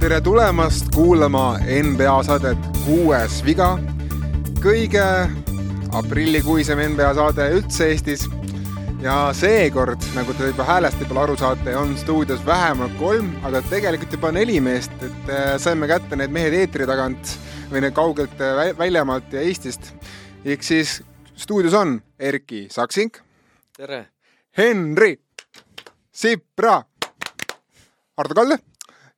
tere tulemast kuulama NBA saadet Kuues viga. kõige aprillikuisem NBA saade üldse Eestis. ja seekord, nagu te juba häälest võib-olla aru saate, on stuudios vähemalt kolm, aga tegelikult juba neli meest, et äh, saime kätte need mehed eetri tagant või need kaugelt väljamaalt ja Eestist. ehk siis stuudios on Erki Saksing. Tere! Henri Sipra, Ardo Kalle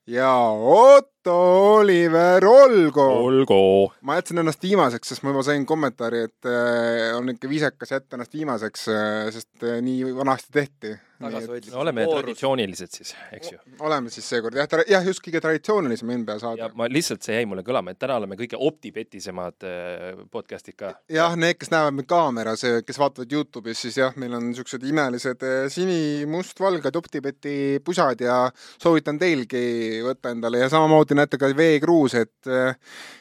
ja Otto Oliver Olgo. olgu. ma jätsin ennast viimaseks, sest ma juba sain kommentaari, et äh, on ikka viisakas jätta ennast viimaseks, sest äh, nii vanasti tehti. tagasihoidlik. no oleme traditsioonilised siis, eks ju. oleme siis seekord jah, jah, just kõige traditsioonilisem NBA saade. ja ma lihtsalt, see jäi mulle kõlama, et täna oleme kõige optipetisemad äh, podcast'id ka. jah, need, kes näevad meid kaameras, kes vaatavad Youtube'is, siis jah, meil on niisugused imelised sini-must-valged optipeti pusad ja soovitan teilgi võtta endale ja samamoodi näete ka veekruus, et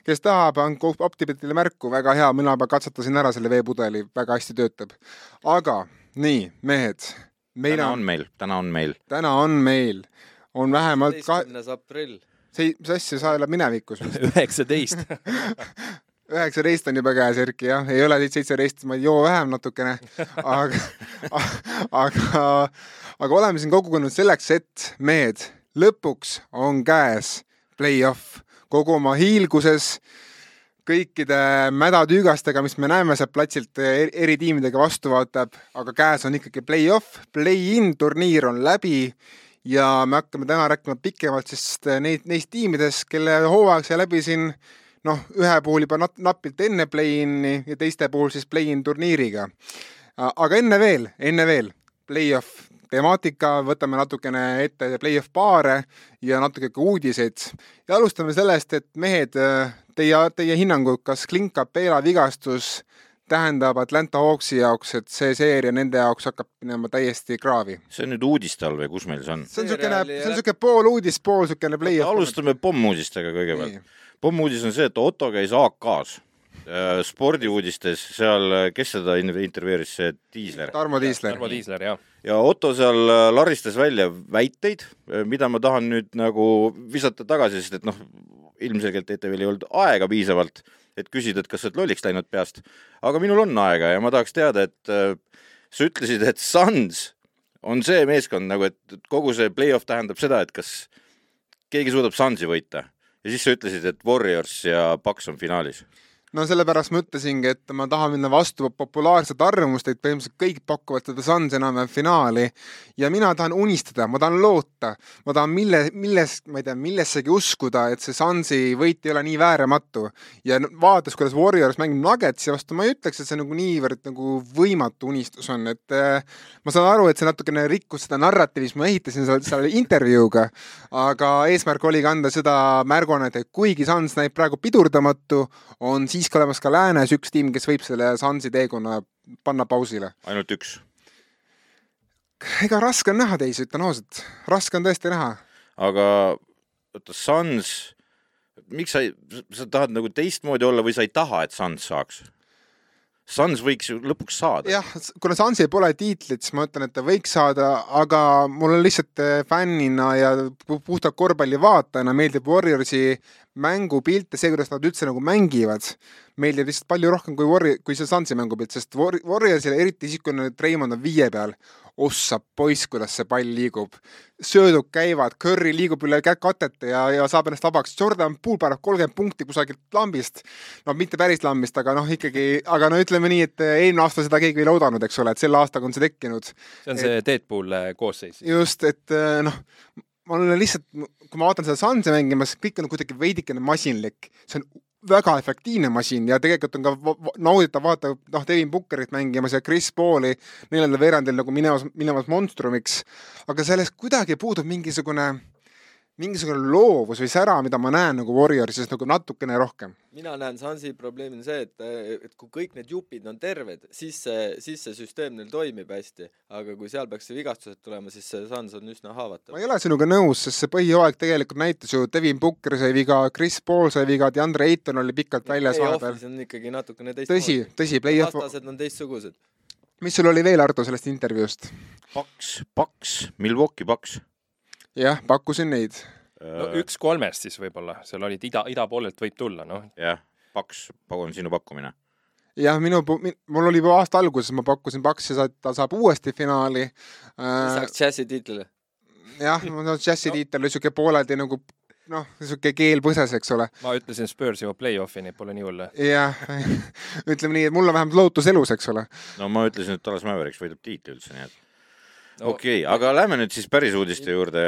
kes tahab, andku optipetile märku, väga hea, mina juba katsetasin ära selle veepudeli, väga hästi töötab. aga nii, mehed täna on meil, täna on meil. täna on meil, on vähemalt kaheteistkümnes aprill. see, mis asja, sa elad minevikus vist? üheksateist üheksateist on juba käes, Erki, jah, ei ole seitseteist, ma ei joo vähem natukene, aga aga, aga oleme siin kogunenud selleks, et mehed, lõpuks on käes play-off kogu oma hiilguses kõikide mädatüügastega, mis me näeme sealt platsilt eri tiimidega vastu vaatab, aga käes on ikkagi play-off, play-in turniir on läbi ja me hakkame täna rääkima pikemalt siis neid, neist tiimidest, kelle hooaeg sai läbi siin noh, ühe puhul juba nat-, napilt enne play-in'i ja teiste puhul siis play-in turniiriga. aga enne veel, enne veel, play-off temaatika, võtame natukene ette play-off paare ja natuke ka uudiseid. ja alustame sellest, et mehed, teie, teie hinnangud, kas Clint Capela vigastus tähendab Atlanta Hawksi jaoks, et see seeria nende jaoks hakkab minema täiesti kraavi? see on nüüd uudiste all või kus meil see on? see on niisugune, see on niisugune pool uudis, pool niisugune play-off. alustame pommuudistega kõigepealt. pommuudis on see, et Otto käis AK-s äh, spordiuudistes seal, kes seda intervjueeris, see Tiisler? Tarmo Tiisler. Tarmo Tiisler, jah. Ja Otto seal äh, laristas välja väiteid, äh, mida ma tahan nüüd nagu visata tagasi, sest et noh, ilmselgelt ETV-l ei olnud aega piisavalt et küsida, et kas sa oled lolliks läinud peast. aga minul on aega ja ma tahaks teada, et äh, sa ütlesid, et Suns on see meeskond nagu, et kogu see play-off tähendab seda, et kas keegi suudab Sunsi võita ja siis sa ütlesid, et Warriors ja Paks on finaalis no sellepärast ma ütlesingi, et ma tahan minna vastu populaarset arvamust, et põhimõtteliselt kõik pakuvad seda Suns enam-vähem finaali. Ja mina tahan unistada, ma tahan loota, ma tahan mille, milles, ma ei tea, millessegi uskuda, et see Sunsi võit ei ole nii vääramatu. ja vaadates, kuidas Warriors mängib Nuggetsi vastu, ma ei ütleks, et see nagu niivõrd nagu võimatu unistus on, et äh, ma saan aru, et see natukene rikkus seda narratiivi, mis ma ehitasin selle, selle intervjuuga, aga eesmärk oligi anda seda märguannet, et kuigi Suns näib praegu pidurdamatu, on siis siiski olemas ka läänes üks tiim, kes võib selle Sunsi teekonna panna pausile. ainult üks? ega raske on näha teisi, ütlen ausalt, raske on tõesti näha. aga oota, Suns, miks sa, sa tahad nagu teistmoodi olla või sa ei taha, et Suns saaks? Suns võiks ju lõpuks saada. jah, kuna Sunsil pole tiitlit, siis ma ütlen, et ta võiks saada, aga mul on lihtsalt eh, fännina ja puhtalt korvpallivaatajana meeldib Warriorsi mängupilt ja see, kuidas nad üldse nagu mängivad, meeldib lihtsalt palju rohkem kui Warri-, kui see Sunsi mängupilt, sest War-, Warriorsile, eriti siis, kui nüüd Treimond on viie peal, ossa poiss, kuidas see pall liigub. söödud käivad, Curry liigub üle katete ja, ja saab ennast vabaks. Jordan Poole paneb kolmkümmend punkti kusagilt lambist. no mitte päris lambist, aga noh, ikkagi, aga no ütleme nii, et eelmine aasta seda keegi ei loodanud, eks ole, et selle aastaga on see tekkinud. see on see Deadpool koosseis. just, et noh, ma olen lihtsalt, kui ma vaatan seda Sunse mängimas, kõik on kuidagi veidikene masinlik, see on väga efektiivne masin ja tegelikult on ka nauditav vaadata, noh, Devin Bookerit mängimas ja Chris Pauli neljandal veerandil nagu minemas, minemas monstrumiks. aga sellest kuidagi puudub mingisugune mingisugune loovus või sära, mida ma näen nagu Warriorsis nagu natukene rohkem. mina näen Sunsi probleemi on see, et, et kui kõik need jupid on terved, siis see, siis see süsteem neil toimib hästi, aga kui seal peaks vigastused tulema, siis see Suns on üsna haavatav. ma ei ole sinuga nõus, sest see põhijooaeg tegelikult näitas ju, Devin Booker sai viga, Chris Paul sai viga, DeAndre Ayton oli pikalt väljas vahepeal. on ikkagi natukene teistmoodi. tõsi, tõsi, play-off. vastased on teistsugused mis sul oli veel, Ardo, sellest intervjuust? Paks, Paks, Milwaukee Paks. jah, pakkusin neid. no üks kolmest siis võib-olla, seal olid ida, ida poolelt võib tulla, noh. jah, Paks, pakun sinu pakkumine. jah, minu, mul oli juba aasta alguses, ma pakkusin Paksi, ta saab uuesti finaali äh,. lisaks džässi tiitlile. jah, no džässi tiitel oli siuke pooleldi nagu noh, siuke keel põses, eks ole. ma ütlesin Spurs jõuab play-off'i, nii et pole nii hull. jah, ütleme nii, et mul on vähemalt lootus elus, eks ole. no ma ütlesin, et Dallas Mavericks võidab tiitli üldse, nii et okei okay,, aga lähme nüüd siis päris uudiste juurde,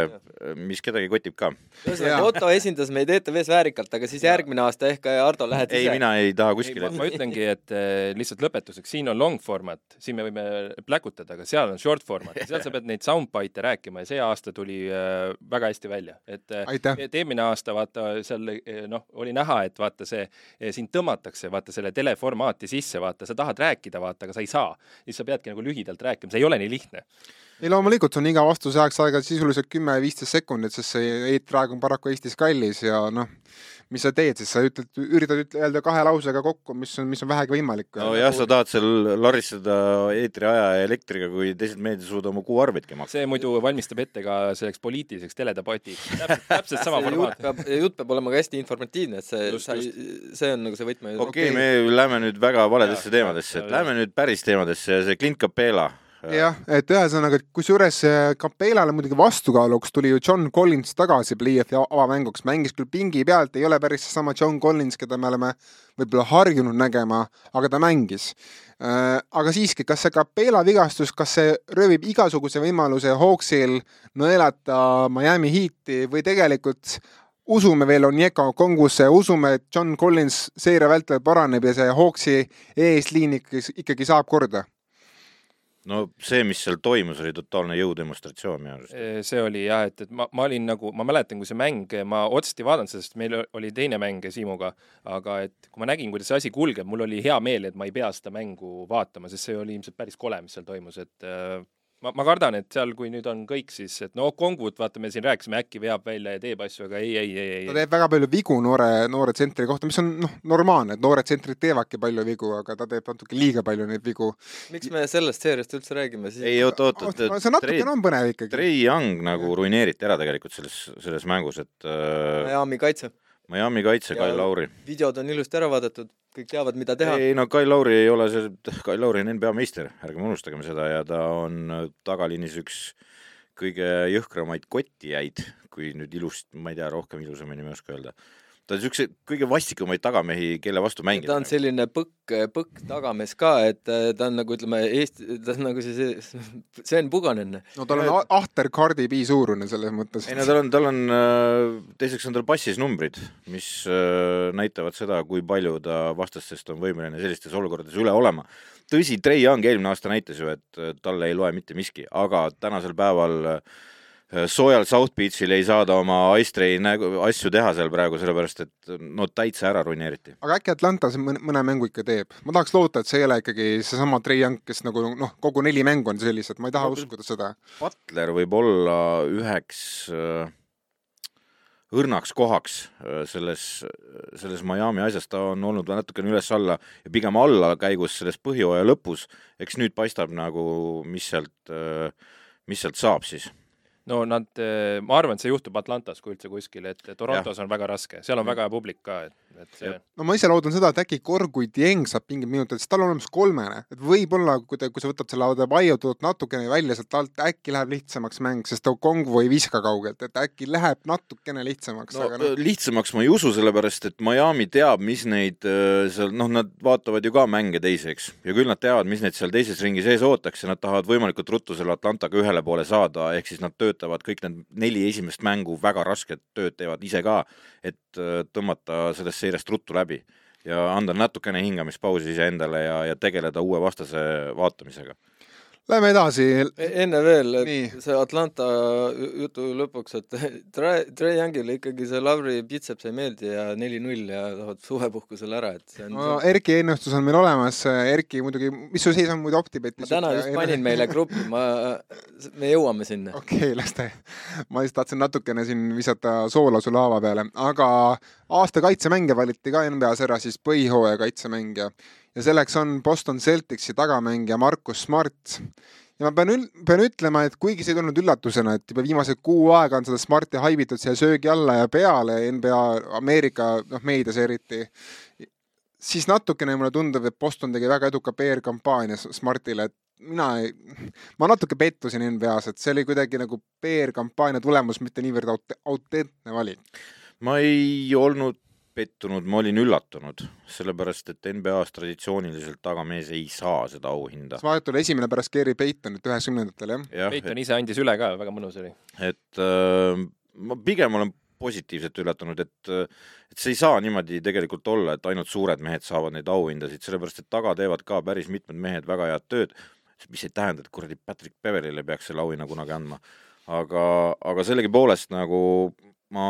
mis kedagi kotib ka. Ühesõnaga, Otto esindas meid ETV-s väärikalt, aga siis järgmine aasta ehk Ardo lähed ei, ise. mina ei taha ei, kuskile ma, ma ütlengi, et eh, lihtsalt lõpetuseks, siin on long format, siin me võime pläkutada, aga seal on short format, seal sa pead neid soundbite'e rääkima ja see aasta tuli eh, väga hästi välja, et eh, aitäh. et eelmine aasta vaata seal noh, oli näha, et vaata see, sind tõmmatakse vaata selle teleformaati sisse, vaata, sa tahad rääkida, vaata, aga sa ei saa. siis sa peadki nagu lühidalt rääkima, see ei ole nii lihtne. Ei loomulikult on iga vastuse ajaks aega sisuliselt kümme-viisteist sekundit, sest see eetriaeg on paraku Eestis kallis ja noh, mis sa teed siis, sa ütled, üritad öelda kahe lausega kokku, mis on, mis on vähegi võimalik. nojah, sa tahad seal laristada eetriaja ja elektriga, kui teised meediad ei suuda oma kuuarveidki maksta. see muidu valmistab ette ka selleks poliitiliseks teledebatiks, täpselt, täpselt sama see formaat. jutt peab olema ka hästi informatiivne, et see, see on nagu see võtme. okei okay,, me läheme nüüd väga valedesse Jaa, teemadesse, lähme nüüd päris teemadesse, see Clint Capela. jah, et ühesõnaga, kusjuures äh, Capelale muidugi vastukaaluks tuli ju John Collins tagasi play-off'i avamänguks, mängis küll pingi pealt, ei ole päris seesama John Collins, keda me oleme võib-olla harjunud nägema, aga ta mängis. aga siiski, kas see Capela vigastus, kas see röövib igasuguse võimaluse Hawksil nõelata Miami Heati või tegelikult usume veel Onyeka Kongusse, usume, et John Collins seeria vältel paraneb ja see Hawksi eesliin ikkagi, ikkagi saab korda? No see, mis seal toimus, oli totaalne jõudemonstratsioon minu arust. see oli jah, et, et ma, ma olin nagu, ma mäletan, kui see mäng, ma otseselt ei vaadanud seda, sest meil oli teine mäng Siimuga, aga et kui ma nägin, kuidas see asi kulgeb, mul oli hea meel, et ma ei pea seda mängu vaatama, sest see oli ilmselt päris kole, mis seal toimus, et ma, ma kardan, et seal, kui nüüd on kõik, siis et no Kongut, vaata, me siin rääkisime, äkki veab välja ja teeb asju, aga ei, ei, ei, ta ei. teeb väga palju vigu noore, noore tsentri kohta, mis on noh, normaalne, et noored tsentrid teevadki palju vigu, aga ta teeb natuke liiga palju neid vigu. miks me sellest seeriast üldse räägime siis? ei, oot, oot, et, see et natukene on põnev ikkagi. Trey Young nagu ruineeriti ära tegelikult selles, selles mängus, et äh, Miami kaitse. Miami kaitse, Kyle Lauri. videod on ilusti ära vaadatud, kõik teavad, mida teha. ei no Kyle Lauri ei ole see, Kyle Lauri on NBA meister, ärgem unustagem seda ja ta on tagaliinis üks kõige jõhkramaid kotijaid, kui nüüd ilust, ma ei tea, rohkem ilusamini ma ei oska öelda. Ta on siukse kõige vastikumaid tagamehi, kelle vastu mängida. ta on selline põkk, põkk tagamees ka, et äh, ta on nagu ütleme, Eesti, ta on nagu see, see Sven Puganen. no tal on ahter Cardi B suurune selles mõttes. ei no tal on, tal on, teiseks on tal passis numbrid, mis äh, näitavad seda, kui palju ta vastastest on võimeline sellistes olukordades üle olema. tõsi, Trey Young eelmine aasta näitas ju, et äh, talle ei loe mitte miski, aga tänasel päeval äh, soojal South Beachil ei saa ta oma Ice-Train nägu- asju teha seal praegu, sellepärast et no täitsa ära ruineeriti. aga äkki Atlantas mõne, mõne mängu ikka teeb? ma tahaks loota, et see ei ole ikkagi seesama Young, kes nagu noh, kogu neli mängu on sellised, ma ei taha No, uskuda seda. Butler võib olla üheks äh, õrnaks kohaks äh, selles, selles Miami asjas, ta on olnud natukene üles-alla ja pigem allakäigus selles põhjooaja lõpus. eks nüüd paistab nagu, mis sealt, mis sealt saab siis. No nad, ma arvan, et see juhtub Atlantas kui üldse kuskil, et Torontos on väga raske, seal on väga hea publik ka, et, et see no ma ise loodan seda, et äkki Korgui Dieng saab mingid minutid, sest tal on olemas kolmene, et võib-olla kui ta, kui sa võtad selle Adebayo tuleb natukene välja sealt alt, äkki läheb lihtsamaks mäng, sest Kongu ei viska kaugelt, et äkki läheb natukene lihtsamaks no aga noh, lihtsamaks ma ei usu, sellepärast et Miami teab, mis neid äh, seal, noh, nad vaatavad ju ka mänge teiseks. Ja küll nad teavad, mis neid seal teises ringis ees ootaks ja nad tahavad võimalikult ruttu selle Atlantaga ühele poole saada, ehk siis nad töötavad kõik need neli esimest mängu väga rasket tööd teevad ise ka, et äh, tõmmata sellest seirest ruttu läbi ja anda natukene hingamispausi iseendale ja, ja tegeleda uue vastase vaatamisega. Lähme edasi. enne veel, see Atlanta ju- jutu lõpuks, et Trey, Youngile ikkagi see Lavri pitseps ei meeldi ja neli-null ja tahavad suvepuhkusele ära, et see on no Erki ennustus on meil olemas, Erki muidugi, mis su seis on muidu ma OpTibetis? täna just panin meile gruppi, ma, me jõuame sinna. okei okay,, las ta, ma lihtsalt tahtsin natukene siin visata soola su laava peale, aga aasta kaitsemängija valiti ka NBA-s ära siis põhihooaja kaitsemängija ja selleks on Boston Celticsi tagamängija Markus Smart. ja ma pean, pean ütlema, et kuigi see ei tulnud üllatusena, et juba viimased kuu aega on seda Smarti haibitud siia söögi alla ja peale NBA Ameerika noh, meedias eriti, siis natukene mulle tundub, et Boston tegi väga eduka PR-kampaania Smartile, et mina ei, ma natuke pettusin NBA-s, et see oli kuidagi nagu PR-kampaania tulemus, mitte niivõrd aut-, autentne valik. ma ei olnud pettunud, ma olin üllatunud, sellepärast et NBA-s traditsiooniliselt tagamees ei saa seda auhinda. Smart oli esimene pärast Gary Paytonit üheksakümnendatel, jah ja,? Payton ise andis üle ka, väga mõnus oli. et äh, ma pigem olen positiivselt üllatunud, et, et see ei saa niimoodi tegelikult olla, et ainult suured mehed saavad neid auhindasid, sellepärast et taga teevad ka päris mitmed mehed väga head tööd, mis ei tähenda, et kuradi Patrick Beverlyle peaks selle auhinna kunagi andma. aga, aga sellegipoolest nagu ma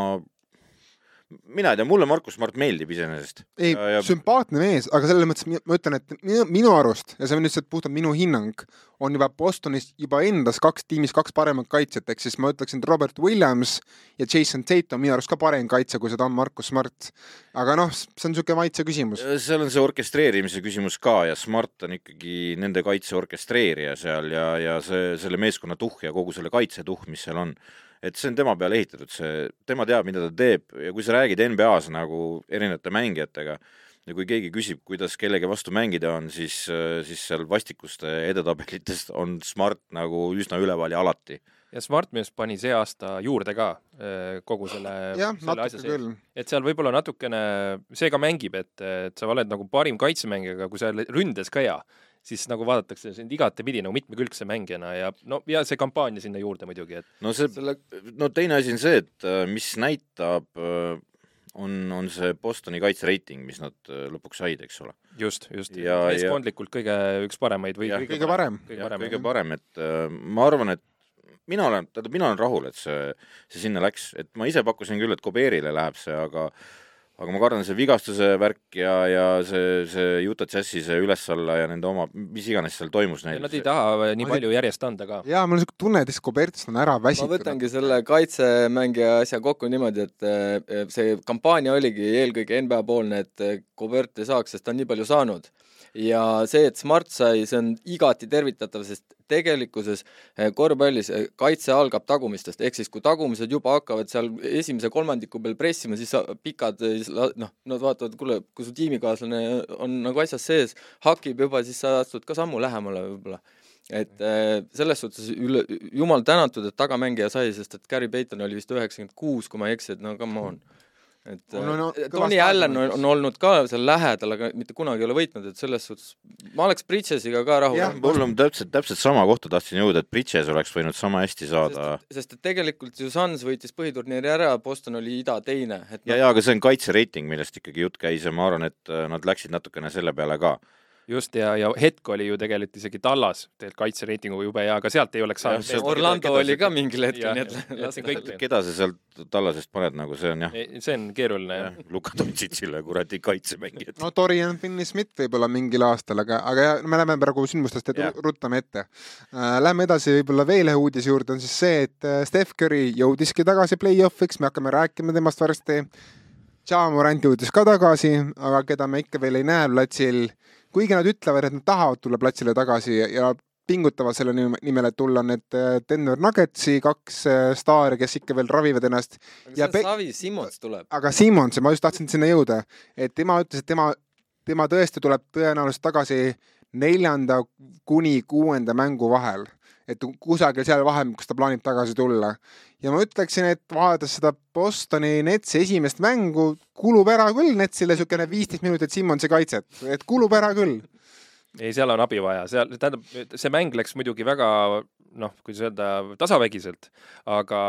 mina ei tea, mulle Markus Mart meeldib iseenesest. ei ja..., sümpaatne mees, aga selles mõttes ma ütlen, et minu, minu arust ja see on lihtsalt puhtalt minu hinnang, on juba Bostonis juba endas kaks tiimis kaks paremat kaitsjat, ehk siis ma ütleksin, et Robert Williams ja Jason Tate on minu arust ka parem kaitse, kui seda on Markus Smart. aga noh, see on niisugune maitse küsimus. seal on see orkestreerimise küsimus ka ja Smart on ikkagi nende kaitse orkestreerija seal ja, ja see, selle meeskonna tuhh ja kogu selle kaitsetuhh, mis seal on et see on tema peale ehitatud, see, tema teab, mida ta teeb ja kui sa räägid NBA-s nagu erinevate mängijatega ja kui keegi küsib, kuidas kellegi vastu mängida on, siis, siis seal vastikuste edetabelites on Smart nagu üsna üleval ja alati. ja Smart arust pani see aasta juurde ka eh, kogu selle, selle asja sees. et seal võib-olla natukene, see ka mängib, et, et sa oled nagu parim kaitsemängija, aga kui sa ründes ka hea, siis nagu vaadatakse sind igatepidi nagu mitmekülgse mängijana ja no ja see kampaania sinna juurde muidugi, et no see selle, no teine asi on see, et äh, mis näitab, äh, on, on see Bostoni kaitsereiting, mis nad äh, lõpuks said, eks ole. just, just. meeskondlikult kõige üks paremaid või ja, kõige, kõige parem, kõige parem, kõige parem, et ma arvan, et mina olen, tähendab, mina olen rahul, et see, see sinna läks, et ma ise pakkusin küll, et Koberile läheb see, aga aga ma kardan, see vigastuse värk ja, ja see, see Utah Jazzi see üles-alla ja nende oma, mis iganes seal toimus neil. Nad ei taha nii palju järjest anda ka. jaa, mul on niisugune tunne, et Escobertist on ära väsitud. ma võtangi selle kaitsemängija asja kokku niimoodi, et eh, see kampaania oligi eelkõige NBA poolne, et Gobert ei saaks, sest ta on nii palju saanud ja see, et Smart sai, see on igati tervitatav, sest tegelikkuses eh, korvpallis eh, kaitse algab tagumistest, ehk siis kui tagumised juba hakkavad seal esimese kolmandiku peal pressima, siis pikad eh, noh, nad vaatavad, kuule, kui su tiimikaaslane on nagu asjas sees, hakib juba, siis sa astud ka sammu lähemale võib-olla. Et selles suhtes üle, jumal tänatud, et tagamängija sai, sest et Gary Payton oli vist üheksakümmend kuus, kui ma ei eksi, et no come on et no, no, äh, Tony Allan on, on olnud ka seal lähedal, aga mitte kunagi ei ole võitnud, et selles suhtes ma oleks Bridgesiga ka rahul. mul on täpselt, täpselt sama kohta tahtsin jõuda, et Bridges oleks võinud sama hästi saada. sest et tegelikult ju Suns võitis põhiturniiri ära, Boston oli ida teine. ja no..., ja aga see on kaitsereiting, millest ikkagi jutt käis ja ma arvan, et äh, nad läksid natukene selle peale ka just ja, ja hetk oli ju tegelikult isegi Tallas tegelikult kaitsereitinguga jube hea, aga sealt ei oleks saanud. Orlando keda, oli ka mingil hetkel, nii et lase kõik, keda sa sealt Tallasest paned, nagu see on jah. see on keeruline jah ja.. Luka Dontšitšile kuradi kaitsemängijad. no Dorian Finney-Smith võib-olla mingil aastal, aga, aga ja, me läheme praegu sündmustest ja. ruttame ette äh,. Lähme edasi võib-olla veel ühe uudise juurde, on siis see, et äh, Steph Curry jõudiski tagasi play-off'iks, me hakkame rääkima temast varsti. Ja Morant jõudis ka tagasi, aga keda me ikka veel ei näe platsil kuigi nad ütlevad, et nad tahavad tulla platsile tagasi ja, pingutavad selle nimel, et tulla need äh, Denver Nuggetsi kaks äh, staari, kes ikka veel ravivad ennast. aga see on Savi, Simmons tuleb. aga Simmons, ma just tahtsin sinna jõuda, et tema ütles, et tema, tema tõesti tuleb tõenäoliselt tagasi neljanda kuni kuuenda mängu vahel et kusagil seal vahemikus ta plaanib tagasi tulla. ja ma ütleksin, et vaadates seda Bostoni Netsi esimest mängu, kulub ära küll Netsile niisugune viisteist minutit Simmonsi kaitset, et kulub ära küll. Ei, seal on abi vaja, seal, tähendab, see mäng läks muidugi väga noh, kuidas öelda, tasavägiselt, aga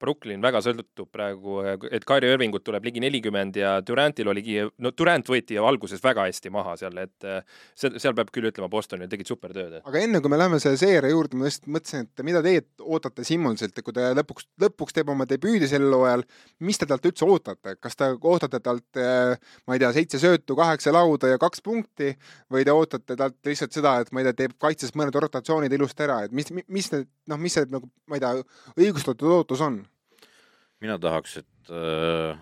Brooklyn väga sõltub praegu, et Kyrie Irvingut tuleb ligi nelikümmend ja Durantil oligi, no Durant võeti alguses väga hästi maha seal, et eh, seal peab küll ütlema, Bostonil tegid supertööd. aga enne kui me läheme selle seeria juurde, ma just mõtlesin, et mida teie ootate Simmonsilt, kui ta lõpuks, lõpuks teeb oma debüüdi sel hooajal, mis te talt üldse ootate, kas te ootate talt, eh, ma ei tea, seitse söötu, kaheksa lauda ja kaks punkti või te ootate talt lihtsalt seda, et ma ei tea, teeb kaitses mõned rotatsioonid ilusti ära, et mis, mis need, noh, mis see nagu, ma ei tea, õigustatud ootus on? Mina tahaks, et äh,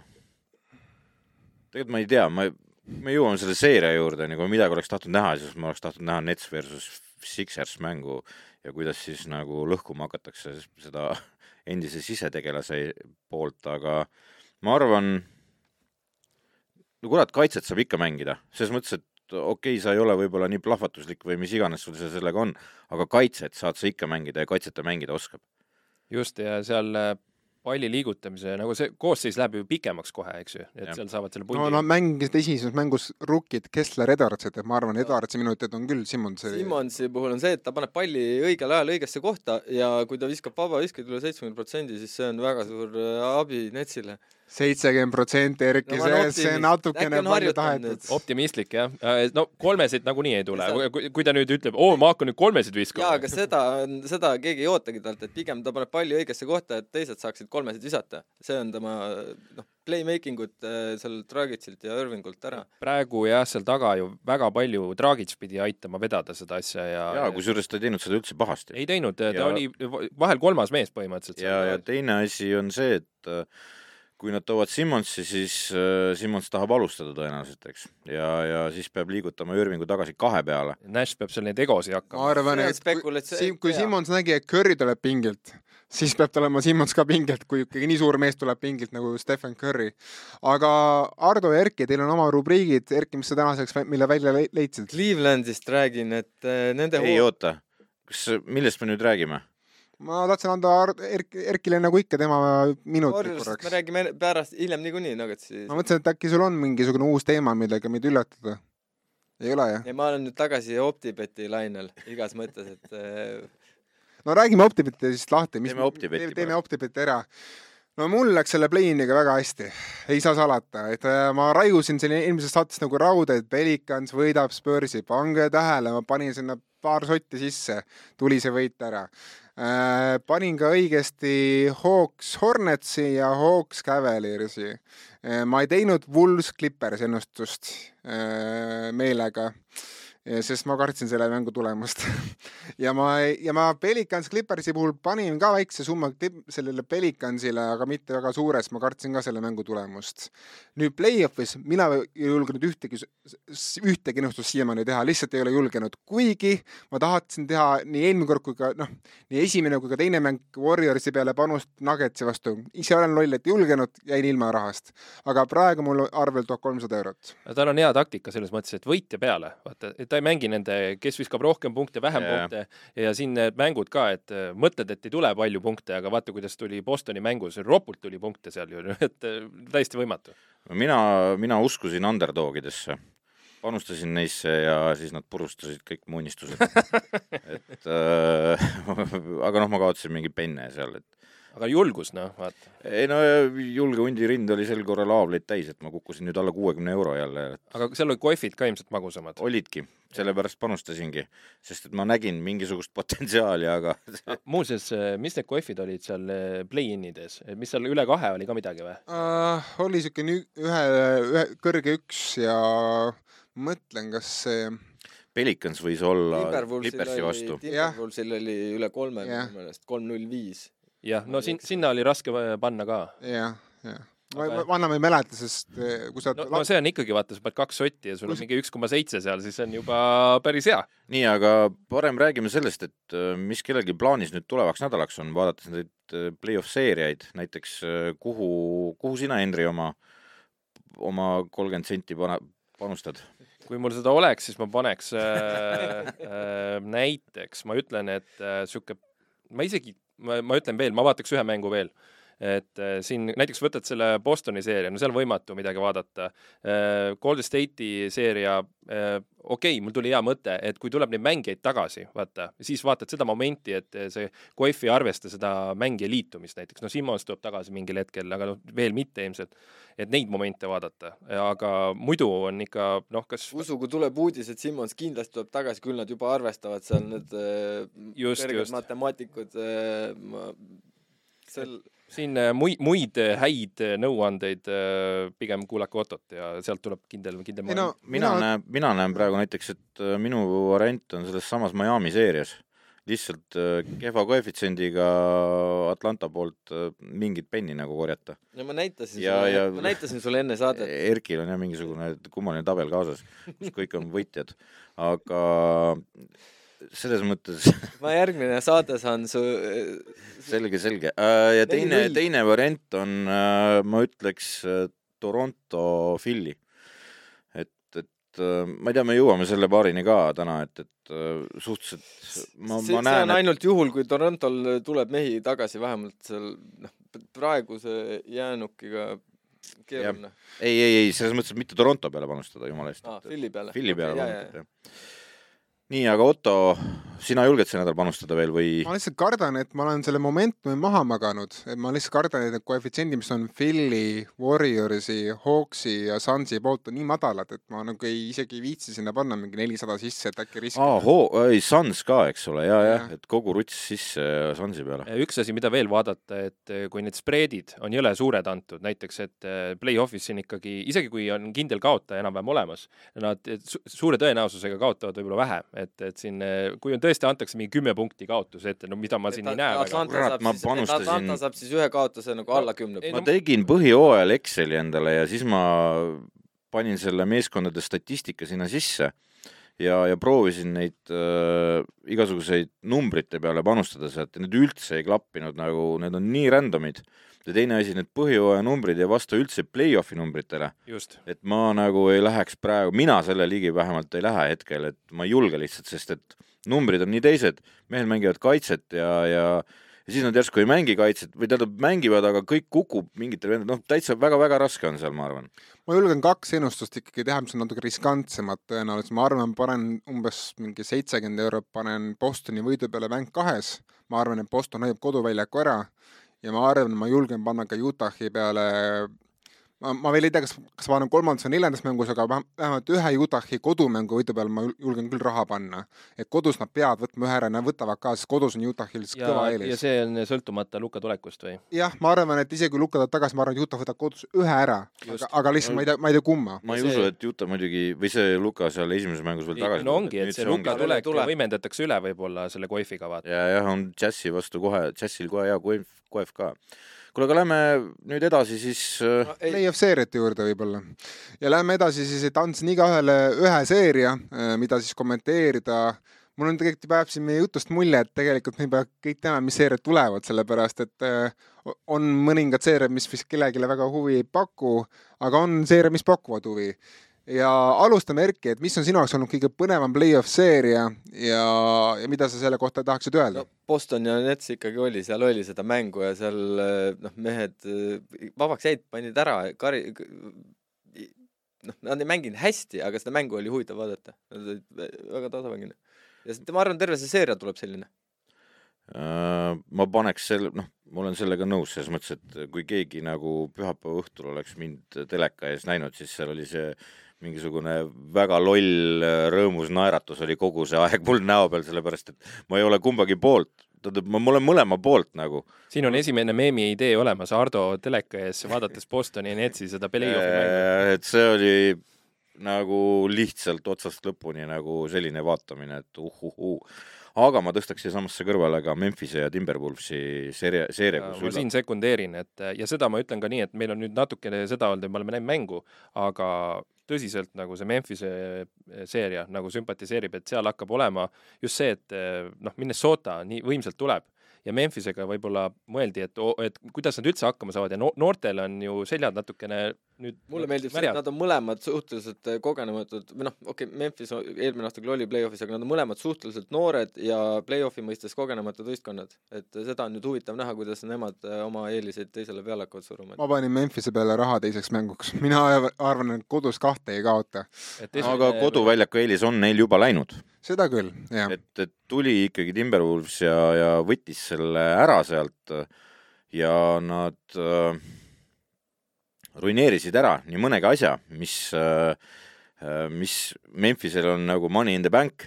tegelikult ma ei tea, ma me jõuame selle seeria juurde, kui midagi oleks tahtnud näha, siis ma oleks tahtnud näha Nets versus Sixers mängu ja kuidas siis nagu lõhkuma hakatakse seda endise sisetegelase poolt, aga ma arvan, no kurat, kaitset saab ikka mängida, selles mõttes, et okei okay,, sa ei ole võib-olla nii plahvatuslik või mis iganes sul see sellega on, aga kaitset saad sa ikka mängida ja kaitset ta mängida oskab. just, ja seal äh, palli liigutamise, nagu see koosseis läheb ju pikemaks kohe, eks ju, et Jah. seal saavad selle no pundi nad mängisid esimeses mängus rukkid Kessler Edwardsid, et ma arvan, Edwardsi minutid on küll Simmonsi Simmonsi puhul on see, et ta paneb palli õigel ajal õigesse kohta ja kui ta viskab vabaviskeid üle seitsmekümne protsendi, siis see on väga suur äh, abi Netsile. Seitsekümmend protsenti, Erki see, see natukene palju tahetud optimistlik jah, no kolmesid nagunii ei tule. Kui, ta nüüd ütleb, oo ma hakkan nüüd kolmesid jaa, viskama aga seda, seda keegi ei ootagi talt, et pigem ta paneb palli õigesse kohta, et teised saaksid kolmesid visata. see on tema noh, playmaking ut äh, seal Dragitsilt ja Irvingult ära. praegu jah, seal taga ju väga palju Dragic pidi aitama vedada seda asja ja jaa, kusjuures ta ei teinud seda üldse pahasti. ei teinud, ta Ja- oli vahel kolmas mees põhimõtteliselt ja, ja teine asi on see, et äh, kui nad toovad Simmonsi, siis äh, Simmons tahab alustada tõenäoliselt, eks. ja, ja siis peab liigutama Irvingu tagasi kahe peale. Nash peab seal neid egosid ma hakkama. arvan, See on et kui, spekulatsioon- kui jaa. Simmons nägi, et Curry tuleb pingilt, siis peab tal olema Simmons ka pingilt, kui ikkagi nii suur mees tuleb pingilt nagu Stephen Curry. aga Ardo ja Erki, teil on oma rubriigid, Erki, mis sa tänaseks, mille välja le- leidsid? Clevelandist räägin, et äh, nende ei oota, kas, millest me nüüd räägime? Ma tahtsin anda Erk-, Erkile nagu ikka tema minutid Warriorsist me korraks. räägime pärast, hiljem niikuinii Nuggetsi. ma mõtlesin, et äkki sul on mingisugune uus teema, millega meid üllatada. ei ole jah? ja ma olen nüüd tagasi Optibeti lainel igas mõttes, et äh, no räägime Optibeti siis lahti, mis Teeme Optibeti teeme. Optibeti ära. no mul läks selle play-in'iga väga hästi, ei saa salata, et äh, ma raiusin siin eelmises saates nagu rauda, et Pelicans võidab Spursi, pange tähele, ma panin sinna paar sotti sisse, tuli see võit ära äh,. panin ka õigesti Hawks Hornetsi ja Hawks Cavaliersi äh,. ma ei teinud Wools Clippers ennustust äh, meelega, sest ma kartsin selle mängu tulemust ja ma, ja ma Pelicans Clippersi puhul panin ka väikse summa sellele Pelicansile, aga mitte väga suure, sest ma kartsin ka selle mängu tulemust. nüüd play-off'is mina ei julgenud ühtegi, ühtegi ennustust siiamaani teha, lihtsalt ei ole julgenud, kuigi ma tahtsin teha nii eelmine kord kui ka noh, nii esimene kui ka teine mäng Warriorsi peale panust Nuggetsi vastu. ise olen loll, et ei julgenud, jäin ilma rahast. aga praegu mul arvel tuhat kolmsada eurot. tal on hea taktika selles mõttes, et võitja peale, vaata, et ta ei mängi nende, kes viskab rohkem punkte, vähem Jaa. punkte ja siin need mängud ka, et äh, mõtled, et ei tule palju punkte, aga vaata, kuidas tuli Bostoni mängus, ropult tuli punkte seal ju, et äh, täiesti võimatu. mina, mina uskusin underdogidesse, panustasin neisse ja siis nad purustasid kõik mu unistused. et äh, aga noh, ma kaotasin mingi penne seal, et aga julgus, noh, vaata. ei no julge hundi rind oli sel korral haavleid täis, et ma kukkusin nüüd alla kuuekümne euro jälle, aga seal olid kohvid ka ilmselt magusamad. olidki, sellepärast panustasingi, sest et ma nägin mingisugust potentsiaali, aga muuseas, mis need kohvid olid seal äh, play-in ides, mis seal üle kahe oli ka midagi või? uh,. oli siukene ühe, ühe kõrge üks ja mõtlen, kas see Pelicans võis olla Clippersi vastu. Timberwolvesil oli üle kolme minu meelest, kolm null viis. jah, no siin, sinna oli raske panna ka. jah, jah. Ma Aga-, ma enam ei mäleta, sest eh, kui sa no, no see on ikkagi, vaata, sa paned kaks sotti ja sul on mingi üks koma seitse seal, siis on juba päris hea. nii, aga parem räägime sellest, et äh, mis kellelgi plaanis nüüd tulevaks nädalaks on, vaadates neid äh, play-off seeriaid, näiteks äh, kuhu, kuhu sina, Henri, oma, oma kolmkümmend senti pane, panustad? kui mul seda oleks, siis ma paneks äh, äh, näiteks, ma ütlen, et äh, sihuke, ma isegi, ma, ma ütlen veel, ma vaataks ühe mängu veel. Et äh, siin näiteks võtad selle Bostoni seeria, no seal võimatu midagi vaadata äh,. Golden State'i seeria äh,, okei okay,, mul tuli hea mõte, et kui tuleb neid mängijaid tagasi, vaata, siis vaatad seda momenti, et see Coif ei arvesta seda mängija liitumist näiteks, no Simmons tuleb tagasi mingil hetkel, aga noh, veel mitte ilmselt, et neid momente vaadata, aga muidu on ikka noh, kas usu, kui tuleb uudis, et Simmons kindlasti tuleb tagasi, küll nad juba arvestavad seal need Just, kõrged just. matemaatikud ma sel, siin äh, muid, muid äh, häid äh, nõuandeid pigem kuulake Ottot ja sealt tuleb kindel, kindel ei no mina näen, mina näen praegu näiteks, et minu variant on selles samas Miami seerias lihtsalt kehva koefitsiendiga Atlanta poolt mingit penni nagu korjata. no ma näitasin Ja- sulle ja-, ma näitasin sulle enne saadet. Erkil on jah mingisugune kummaline tabel kaasas, kus kõik on võitjad, aga selles mõttes ma järgmine saade saan su, selge, selge. ja teine, teine variant on, ma ütleks äh, Toronto Philly. et, et äh, ma ei tea, me jõuame selle paarini ka täna, et, et äh, suhteliselt ma, see, ma see näen on, et ainult juhul, kui Torontol tuleb mehi tagasi, vähemalt seal noh, praeguse jäänukiga keeruline. ei, ei, ei selles mõttes, et mitte Toronto peale panustada, jumala eest aa, Philly peale. Philly peale panustada, jah. nii, aga Otto, sina julged see nädal panustada veel või? ma lihtsalt kardan, et ma olen selle momentumi maha maganud, et ma lihtsalt kardan, et need koefitsiendid, mis on Philly, Warriorsi, Hawksi ja Sunsi poolt on nii madalad, et ma nagu ei, isegi ei viitsi sinna panna mingi nelisada sisse, et äkki riskida aa, hoo-, ei Suns ka, eks ole, ja, jah et kogu ruts sisse Sunsi peale. üks asi, mida veel vaadata, et eh, kui need spreedid on jõle suured antud, näiteks et eh, play-off'is siin ikkagi, isegi kui on kindel kaotaja enam-vähem olemas, nad su suure tõenäosusega kaotavad võib-olla vähe, et, et siin, kui on tõesti, antakse mingi kümme punkti kaotuse ette, no mida ma siin ei näe Kurat, saab ma siis, panustasin- Atlanta saab siis ühe kaotuse nagu alla kümne ma tegin põhijooajal Exceli endale ja siis ma panin selle meeskondade statistika sinna sisse ja, ja proovisin neid äh, igasuguseid numbrite peale panustada sealt ja need üldse ei klappinud nagu, need on nii random'id. Ja teine asi, need põhijooaja numbrid ei vasta üldse play-off'i numbritele, just, et ma nagu ei läheks praegu, mina selle ligi vähemalt ei lähe hetkel, et ma ei julge lihtsalt, sest et numbrid on nii teised, mehed mängivad kaitset ja, ja ja siis nad järsku ei mängi kaitset või tähendab, mängivad, aga kõik kukub mingitel vendadel, noh, täitsa väga-väga raske on seal, ma arvan. ma julgen kaks ennustust ikkagi teha, mis on natuke riskantsemad tõenäoliselt, ma arvan, panen umbes mingi seitsekümmend eurot panen Bostoni võidu peale mäng kahes, ma arvan, et Boston hoiab koduväljaku ära ja ma arvan, ma julgen panna ka Utahi peale ma, ma veel ei tea, kas, kas ma olen kolmandas või neljandas mängus, aga vähem- vähemalt ühe Utahi kodumängu võidu peale ma jul- julgen küll raha panna. et kodus nad peavad võtma ühe ära, nad võtavad ka, sest kodus on Utahil ja kõva, ja eelis. see on sõltumata Luka tulekust või? jah, ma arvan, et isegi kui Luka tuleb tagasi, ma arvan, et Utah võtab kodus ühe ära, aga, aga lihtsalt ma ei tea, ma ei tea kumma. ma ei See- usu, et Juta muidugi või see Luka seal esimeses mängus veel tagasi no ongi, et see Luka ongi- tulek Tule. võimendatakse üle võib-olla selle Koifiga, vaata. ja jah, on Džassi vastu kohe, Džassil kohe hea koef, koef ka. kuule, aga lähme nüüd edasi siis äh, play-off seeriate juurde võib-olla. ja lähme edasi siis, et andsin igaühele ühe seeria, mida siis kommenteerida. mul on tegelikult juba jääb siin meie jutust mulje, et tegelikult me pea kõik teame, mis seeriad tulevad, sellepärast et äh, on mõningad seeriad, mis vist kellelegi väga huvi ei paku, aga on seeriad, mis pakuvad huvi. Ja alustame Erki, et mis on sinu jaoks olnud kõige põnevam play-off seeria ja, ja mida sa selle kohta tahaksid öelda no? Boston ja Nets ikkagi oli, seal oli seda mängu ja seal noh, mehed eh, vabaks jäid, panid ära, kari, noh, nad ei mänginud hästi, aga seda mängu oli huvitav vaadata. Nad olid väga tasavängine. ja see- ma arvan, terve see seeria tuleb selline. Äh, ma paneks selle, noh, ma olen sellega nõus selles mõttes, et kui keegi nagu pühapäeva õhtul oleks mind teleka ees näinud, siis seal oli see mingisugune väga loll rõõmus naeratus oli kogu see aeg mul näo peal, sellepärast et ma ei ole kumbagi poolt, tähendab, ma, olen mõlema poolt nagu. siin on esimene meemi idee olemas, Ardo teleka ees, vaadates Bostoni Netsi seda play-off'i mängu. Äh, et see oli nagu lihtsalt otsast lõpuni nagu selline vaatamine, et uhuhuu. aga ma tõstaks siiasamasse kõrvale ka Memphise ja Timberwolvesi seeria, seeria, ma kus siin sekundeerin, et ja seda ma ütlen ka nii, et meil on nüüd natukene seda olnud, et me oleme näinud mängu, aga tõsiselt nagu see Memphise seeria nagu sümpatiseerib, et seal hakkab olema just see, et noh, Minnesota nii võimsalt tuleb. Ja Memphisega võib-olla mõeldi, et, et kuidas nad üldse hakkama saavad. Ja no noortel on ju seljad natukene nüüd mulle meeldib see, et nad on mõlemad suhteliselt eh, kogenematud või noh, okei okay,, Memphis eelmine aasta küll oli play-off'is, aga nad on mõlemad suhteliselt noored ja play-off'i mõistes kogenematud võistkonnad. et seda on nüüd huvitav näha, kuidas nemad eh, oma eeliseid teisele peale hakkavad suruma. ma panin Memphise peale raha teiseks mänguks, mina arvan, et kodus kahte ei kaota. aga koduväljaku eelis on neil juba läinud, seda küll, jah. et, et tuli ikkagi Timberwolves ja, ja võttis selle ära sealt ja nad äh, ruineerisid ära nii mõnegi asja, mis äh,, mis Memphisel on nagu money in the bank,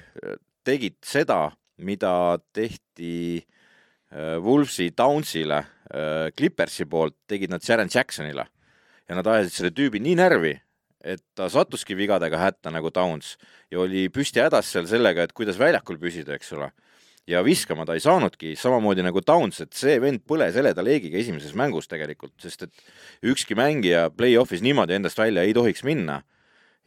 tegid seda, mida tehti äh, Wolvesi Downsile äh, Clippersi poolt, tegid nad Sharon Jacksonile ja nad ajasid selle tüübi nii närvi, et ta sattuski vigadega hätta nagu Downs ja oli püsti hädas seal sellega, et kuidas väljakul püsida, eks ole. Ja viskama ta ei saanudki, samamoodi nagu Downs, et see vend põles heleda leegiga esimeses mängus tegelikult, sest et ükski mängija play-off'is niimoodi endast välja ei tohiks minna.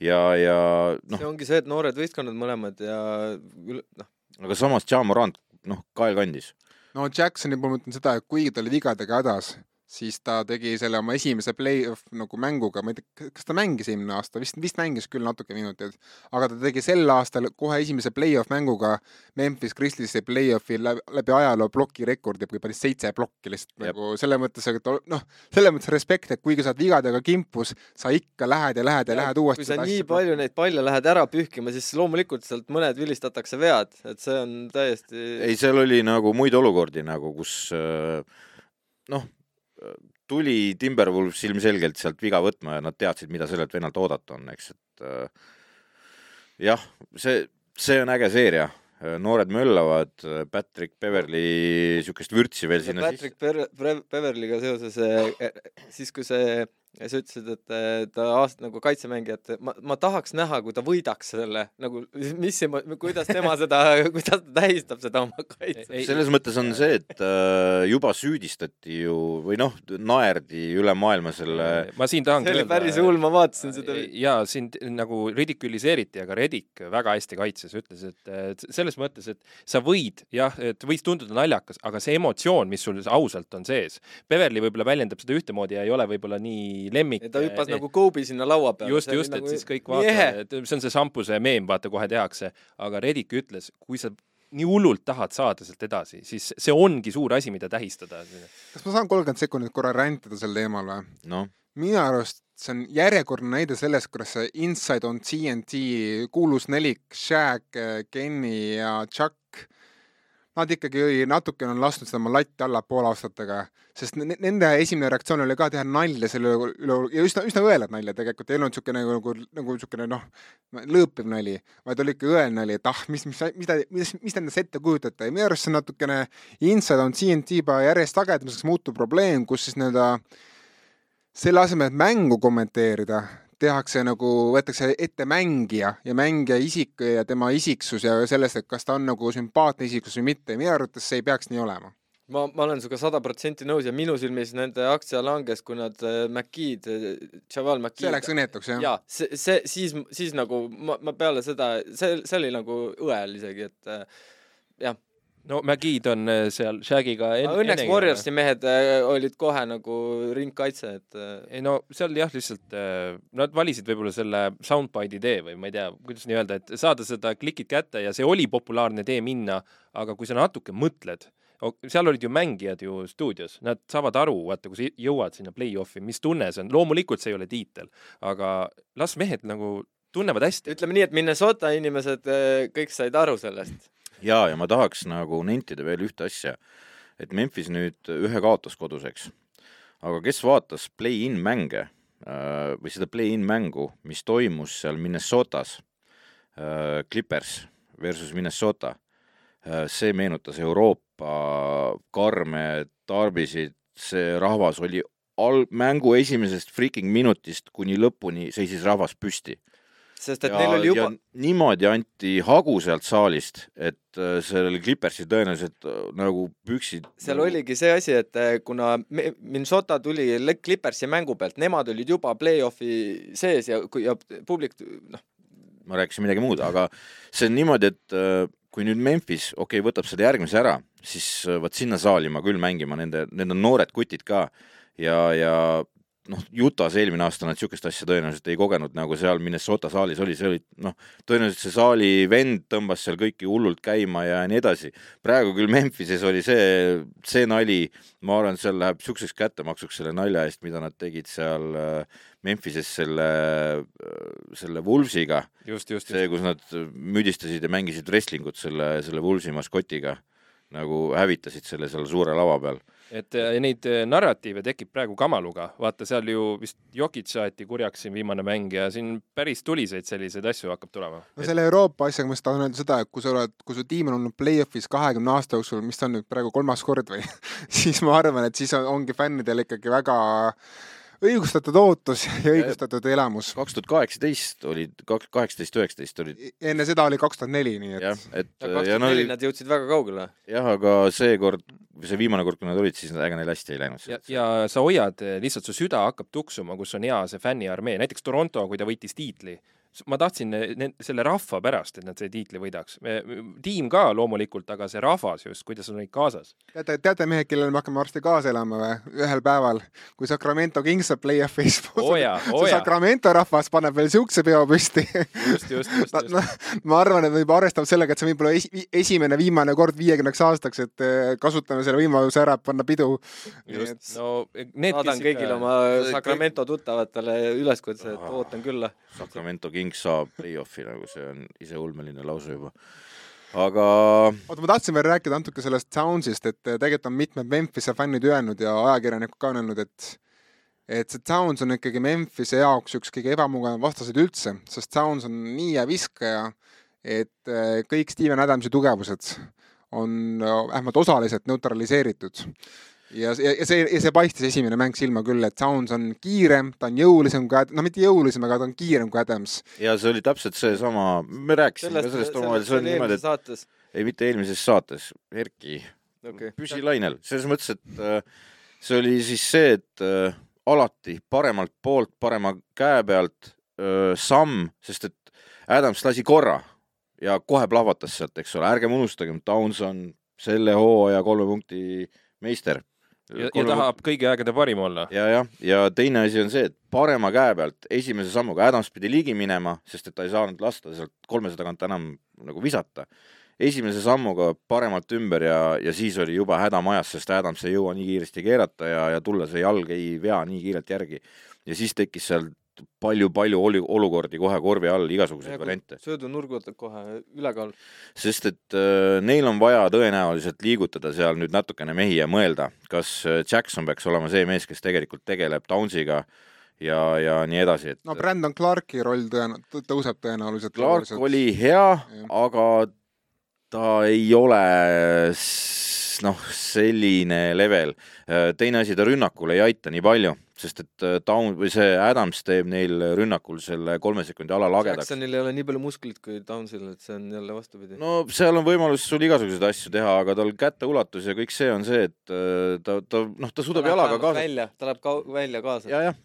ja, ja noh. see ongi see, et noored võistkonnad mõlemad ja noh. aga samas Ja Morant, noh, kael kandis. no Jacksoni puhul ma ütlen seda, et kuigi ta oli vigadega hädas siis ta tegi selle oma esimese play-off nagu mänguga, ma ei tea, kas ta mängis eelmine aasta, vist, vist mängis küll natuke minuteid, aga ta tegi sel aastal kohe esimese play-off mänguga Memphis Grizzliesi play-off'i läbi, läbi ajaloo plokirekordi, kui panis seitse plokki lihtsalt Jep. nagu selles mõttes, et noh, selles mõttes respekt, et kuigi sa oled vigadega kimpus, sa ikka lähed ja lähed ja, ja lähed uuesti. kui sa nii palju neid palle lähed ära pühkima, siis loomulikult sealt mõned vilistatakse vead, et see on täiesti. ei, seal oli nagu muid olukordi nagu, kus äh, noh tuli Timberwolves ilmselgelt sealt viga võtma ja nad teadsid, mida sellelt vennalt oodata on, eks, et äh, jah, see, see on äge seeria noored möllavad, Patrick Beverly niisugust vürtsi veel sinna Patrick sisse. Patrick Beverlyga seoses, äh, siis kui see ja sa ütlesid, et äh, ta aast- nagu kaitsemängijat, ma, ma tahaks näha, kui ta võidaks selle nagu, mis see, kuidas tema seda, kuidas ta tähistab seda oma kaitset. selles mõttes on see, et äh, juba süüdistati ju või noh, naerdi üle maailma selle. ma siin öelda. see oli päris hull, ma vaatasin seda. ja sind nagu ridikuliseeriti, aga Redik väga hästi kaitses, ütles, et selles mõttes, et sa võid jah, et võis tunduda naljakas, aga see emotsioon, mis sul ausalt on sees, Beverly võib-olla väljendab seda ühtemoodi ja ei ole võib-olla nii lemmik. ta hüppas nagu Kobe sinna laua peale. just, just, et nagu... siis kõik vaatavad, et see on see šampuse meem, vaata kohe tehakse, aga Redik ütles, kui sa nii hullult tahad saada sealt edasi, siis see ongi suur asi, mida tähistada. kas ma saan kolmkümmend sekundit korra rändida sel teemal või? noh. minu arust see on järjekordne näide sellest, kuidas see Inside on TNT kuulus nelik, Shaq, Kenny ja Chuck nad ikkagi natukene on lasknud seda latti allapoole aastatega, sest nende esimene reaktsioon oli ka teha nalja selle üle ja üsna, üsna õelad nalja tegelikult, ei olnud niisugune nagu, nagu, niisugune noh, lõõpiv nali, vaid oli ikka õel nali, et ah, mis, mis, mida, mis, mis te endast ette kujutate. Ja minu arust see natukene Inside on CNT juba järjest sagedamaks muutuv probleem, kus siis nii-öelda selle asemel, et mängu kommenteerida, tehakse nagu, võetakse ette mängija ja mängija isik ja tema isiksus ja sellest, et kas ta on nagu sümpaatne isiksus või mitte. minu arvates see ei peaks nii olema ma, ma olen sinuga sada protsenti nõus ja minu silmis nende aktsia langes, kui nad äh, McKeed, Javal McKeed. see läks õnnetuks, jah? jaa, see, see, siis, siis nagu ma, ma peale seda, see, see oli nagu õel isegi, et äh, jah no McGeed on äh, seal Shagiga en-. õnneks Warriorsi mehed äh, olid kohe nagu ringkaitse, et. Äh, ei no seal jah, lihtsalt nad valisid võib-olla selle soundbite'i tee või ma ei tea, kuidas nii öelda, et saada seda klikid kätte ja see oli populaarne tee minna, aga kui sa natuke mõtled, seal olid ju mängijad ju stuudios, nad saavad aru, vaata, kui sa jõuad sinna play-off'i, mis tunne see on, loomulikult see ei ole tiitel, aga las mehed nagu tunnevad hästi. ütleme nii, et Minnesota inimesed kõik said aru sellest ja, ja ma tahaks nagu nentida veel ühte asja, et Memphis nüüd ühe kaotas koduseks, aga kes vaatas play-in mänge äh, või seda play-in mängu, mis toimus seal Minnesotas, äh, Clippers versus Minnesota, äh, see meenutas Euroopa karme tarbisid, see rahvas oli al-, mängu esimesest freaking minutist kuni lõpuni seisis rahvas püsti sest et ja, neil oli juba. niimoodi anti hagu sealt saalist, et äh, sellel Clippersil tõenäoliselt äh, nagu püksid. seal nagu... oligi see asi, et äh, kuna Minnesota tuli Clippersi mängu pealt, nemad olid juba play-off'i sees ja, ja publik noh. ma rääkisin midagi muud, aga see on niimoodi, et kui nüüd Memphis, okei okay,, võtab selle järgmise ära, siis vot sinna saali ma küll mängima, nende, need on noored kutid ka ja, ja noh, Utah's eelmine aasta nad niisugust asja tõenäoliselt ei kogenud, nagu seal Minnesota saalis oli, see oli noh, tõenäoliselt see saali vend tõmbas seal kõiki hullult käima ja nii edasi. praegu küll Memphises oli see, see nali, ma arvan, seal läheb niisuguseks kättemaksuks selle nalja eest, mida nad tegid seal äh, Memphises selle, äh, selle Wolvesiga. see, kus nad müdistasid ja mängisid wrestlingut selle, selle Wolvesi maskotiga, nagu hävitasid selle seal suure lava peal et äh, neid äh, narratiive tekib praegu Kamaluga, vaata seal ju vist Jokic saeti kurjaks siin viimane mäng ja siin päris tuliseid selliseid asju hakkab tulema. no selle Euroopa asjaga ma just tahan öelda seda, et kui sa oled, kui su tiim on olnud play-off'is kahekümne aasta jooksul, mis ta on nüüd praegu kolmas kord või siis ma arvan, et siis on, ongi fännidel ikkagi väga õigustatud ootus ja õigustatud elamus. kaks tuhat kaheksateist olid, kaks, kaheksateist, üheksateist olid enne seda oli kaks tuhat neli, nii jah et, et ja ja kaks no tuhat neli nad jõudsid väga kaugele. jah, aga seekord, see viimane kord, kui nad olid, siis ega neil hästi ei läinud. ja, ja sa hoiad, lihtsalt su süda hakkab tuksuma, kus on hea see fänniarmee, näiteks Toronto, kui ta võitis tiitli, ma tahtsin selle rahva pärast, et nad selle tiitli võidaks. tiim ka loomulikult, aga see rahvas just, kuidas on neid kaasas. teate, teate mehed, kellele me hakkame varsti kaasa elama või? ühel päeval, kui Sacramento Kings saab play-off'is. jaa, oo see Sacramento rahvas paneb veel siukse peo püsti. just, just, just, just. ma arvan, et võib arvestada sellega, et see võib olla esi, esimene viimane kord viiekümneks aastaks, et eh, kasutame selle võimaluse ära, et panna pidu. just, no need, saadan kõigile oma Sacramento tuttavatele üleskutse, et ootan külla. Sacramento Kings saab play-off'i nagu see on ise ulmeline lause juba. aga oota, ma tahtsin veel rääkida natuke sellest Soundsist, et eh, tegelikult on mitmed Memphise fännid öelnud ja ajakirjanikud ka on öelnud, et et see Sounds on ikkagi Memphise jaoks üks kõige ebamugavam vastaseid üldse, sest Sounds on nii hea viskaja, et eh, kõik Steven Adamsi tugevused on eh, vähemalt osaliselt neutraliseeritud. ja, ja ja see, ja see paistis esimene mäng silma küll, et Sounds on kiirem, ta on jõulisem kui Ad-, no mitte jõulisem, aga ta on kiirem kui Adams. ja see oli täpselt seesama, me rääkisime ka sellest omavahel, see on niimoodi, et saates, ei mitte eelmises saates, Erki, okei. püsi lainel, selles mõttes, et äh, see oli siis see, et äh, alati paremalt poolt, parema käe pealt äh, samm, sest et Adams lasi korra ja kohe plahvatas sealt, eks ole, ärgem unustagem, Downs on selle hooaja kolme punkti meister. ja, ja tahab kõigi aegade parim olla. ja, jah, ja teine asi on see, et parema käe pealt esimese sammuga Adams pidi ligi minema, sest et ta ei saanud lasta sealt kolmese tagant enam nagu visata. esimese sammuga paremalt ümber ja, ja siis oli juba häda majas, sest Adams ei jõua nii kiiresti keerata ja, ja tulla see jalg ei vea nii kiirelt järgi. ja siis tekkis seal palju-palju oli- olukordi kohe korvi all, igasuguseid variante. söödunurgud kohe ülekaal. sest et äh, neil on vaja tõenäoliselt liigutada seal nüüd natukene mehi ja mõelda, kas äh, Jackson peaks olema see mees, kes tegelikult tegeleb Downsiga ja, ja nii edasi, et no Brandon Clarki roll tõen-, tõuseb tõenäoliselt. Clark oli hea, aga ta ei ole noh, selline level. teine asi, ta rünnakul ei aita nii palju, sest et äh, Down või see Adams teeb neil rünnakul selle kolme sekundi ala lagedaks. Jacksonil ei ole nii palju musklit kui Downsil, et see on jälle vastupidi. no seal on võimalus sul igasuguseid asju teha, aga tal käteulatus ja kõik see on see, et äh, ta, ta noh, ta suudab jalaga kaasa. välja, ta läheb ka välja kaasa. ja, jah,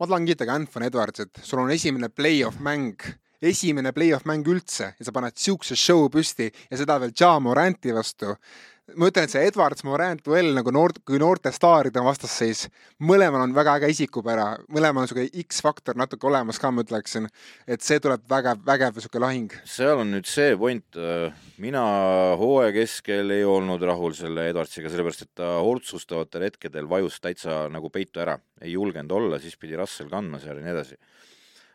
ma tahan kiita ka Anthony Edwardsit, sul on esimene play-off mäng, esimene play-off mäng üldse ja sa paned siukse show püsti ja seda veel Ja Moranti vastu. Ma ütlen, et see Edwards Morant duell nagu noort, kui noorte staaride vastasseis, mõlemal on väga äge isikupära, mõlemal on siuke X-faktor natuke olemas ka, ma ütleksin. et see tuleb väga vägev siuke lahing. seal on nüüd see point, mina hooaja keskel ei olnud rahul selle Edwardsiga, sellepärast et ta otsustavatel hetkedel vajus täitsa nagu peitu ära, ei julgenud olla, siis pidi Russell kandma seal ja nii edasi.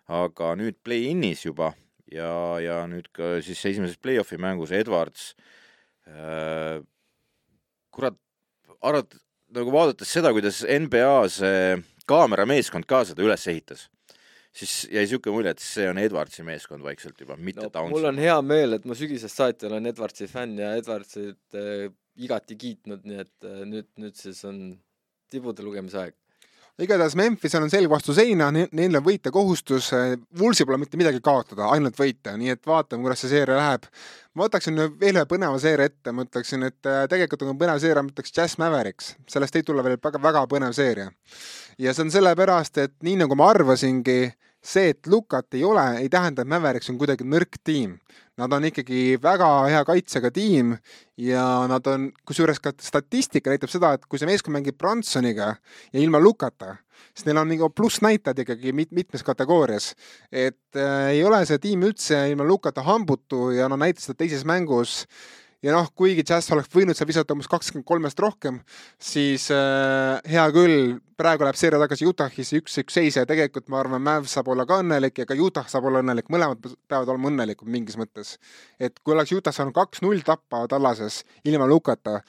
aga nüüd play-in'is juba ja, ja nüüd ka siis esimeses play-off'i mängus Edwards äh,, kurat, arvad, nagu vaadates seda, kuidas NBA see kaamerameeskond ka seda üles ehitas, siis jäi siuke mulje, et see on Edwardsi meeskond vaikselt juba, mitte no, no, mul on hea meel, et ma sügisest saati olen Edwardsi fänn ja Edwardsit äh, igati kiitnud, nii et äh, nüüd, nüüd siis on tibude lugemise aeg. Igatahes Memphisel on selg vastu seina, neil on võita kohustus, Woolsil pole mitte midagi kaotada, ainult võita, nii et vaatame, kuidas see seeria läheb. ma võtaksin veel ühe põneva seeria ette, ma ütleksin, et äh, tegelikult on põnev seeria, ma ütleks Jazz Mavericks, sellest võib tulla veel väga, väga põnev seeria. ja see on sellepärast, et nii nagu ma arvasingi, see, et Lukat ei ole, ei tähenda, et Mavericks on kuidagi nõrk tiim. Nad on ikkagi väga hea kaitsega tiim ja nad on, kusjuures ka statistika näitab seda, et kui see meeskond mängib Bransoniga ja ilma Lukata, siis neil on nagu plussnäitajad ikkagi mit-, mitmes kategoorias. et äh, ei ole see tiim üldse ilma Lukata hambutu ja nad näitasid seda teises mängus ja noh, kuigi Jazz oleks võinud seal visata umbes kakskümmend kolmest rohkem, siis äh, hea küll, praegu läheb seeria tagasi Utah'isse üks-üks seis ja tegelikult ma arvan, Mavs saab olla ka õnnelik ja ka Utah saab olla õnnelik, mõlemad peavad olema õnnelikud mingis mõttes. et kui oleks Utah saanud kaks-null tappa Tallases ilma Lukata,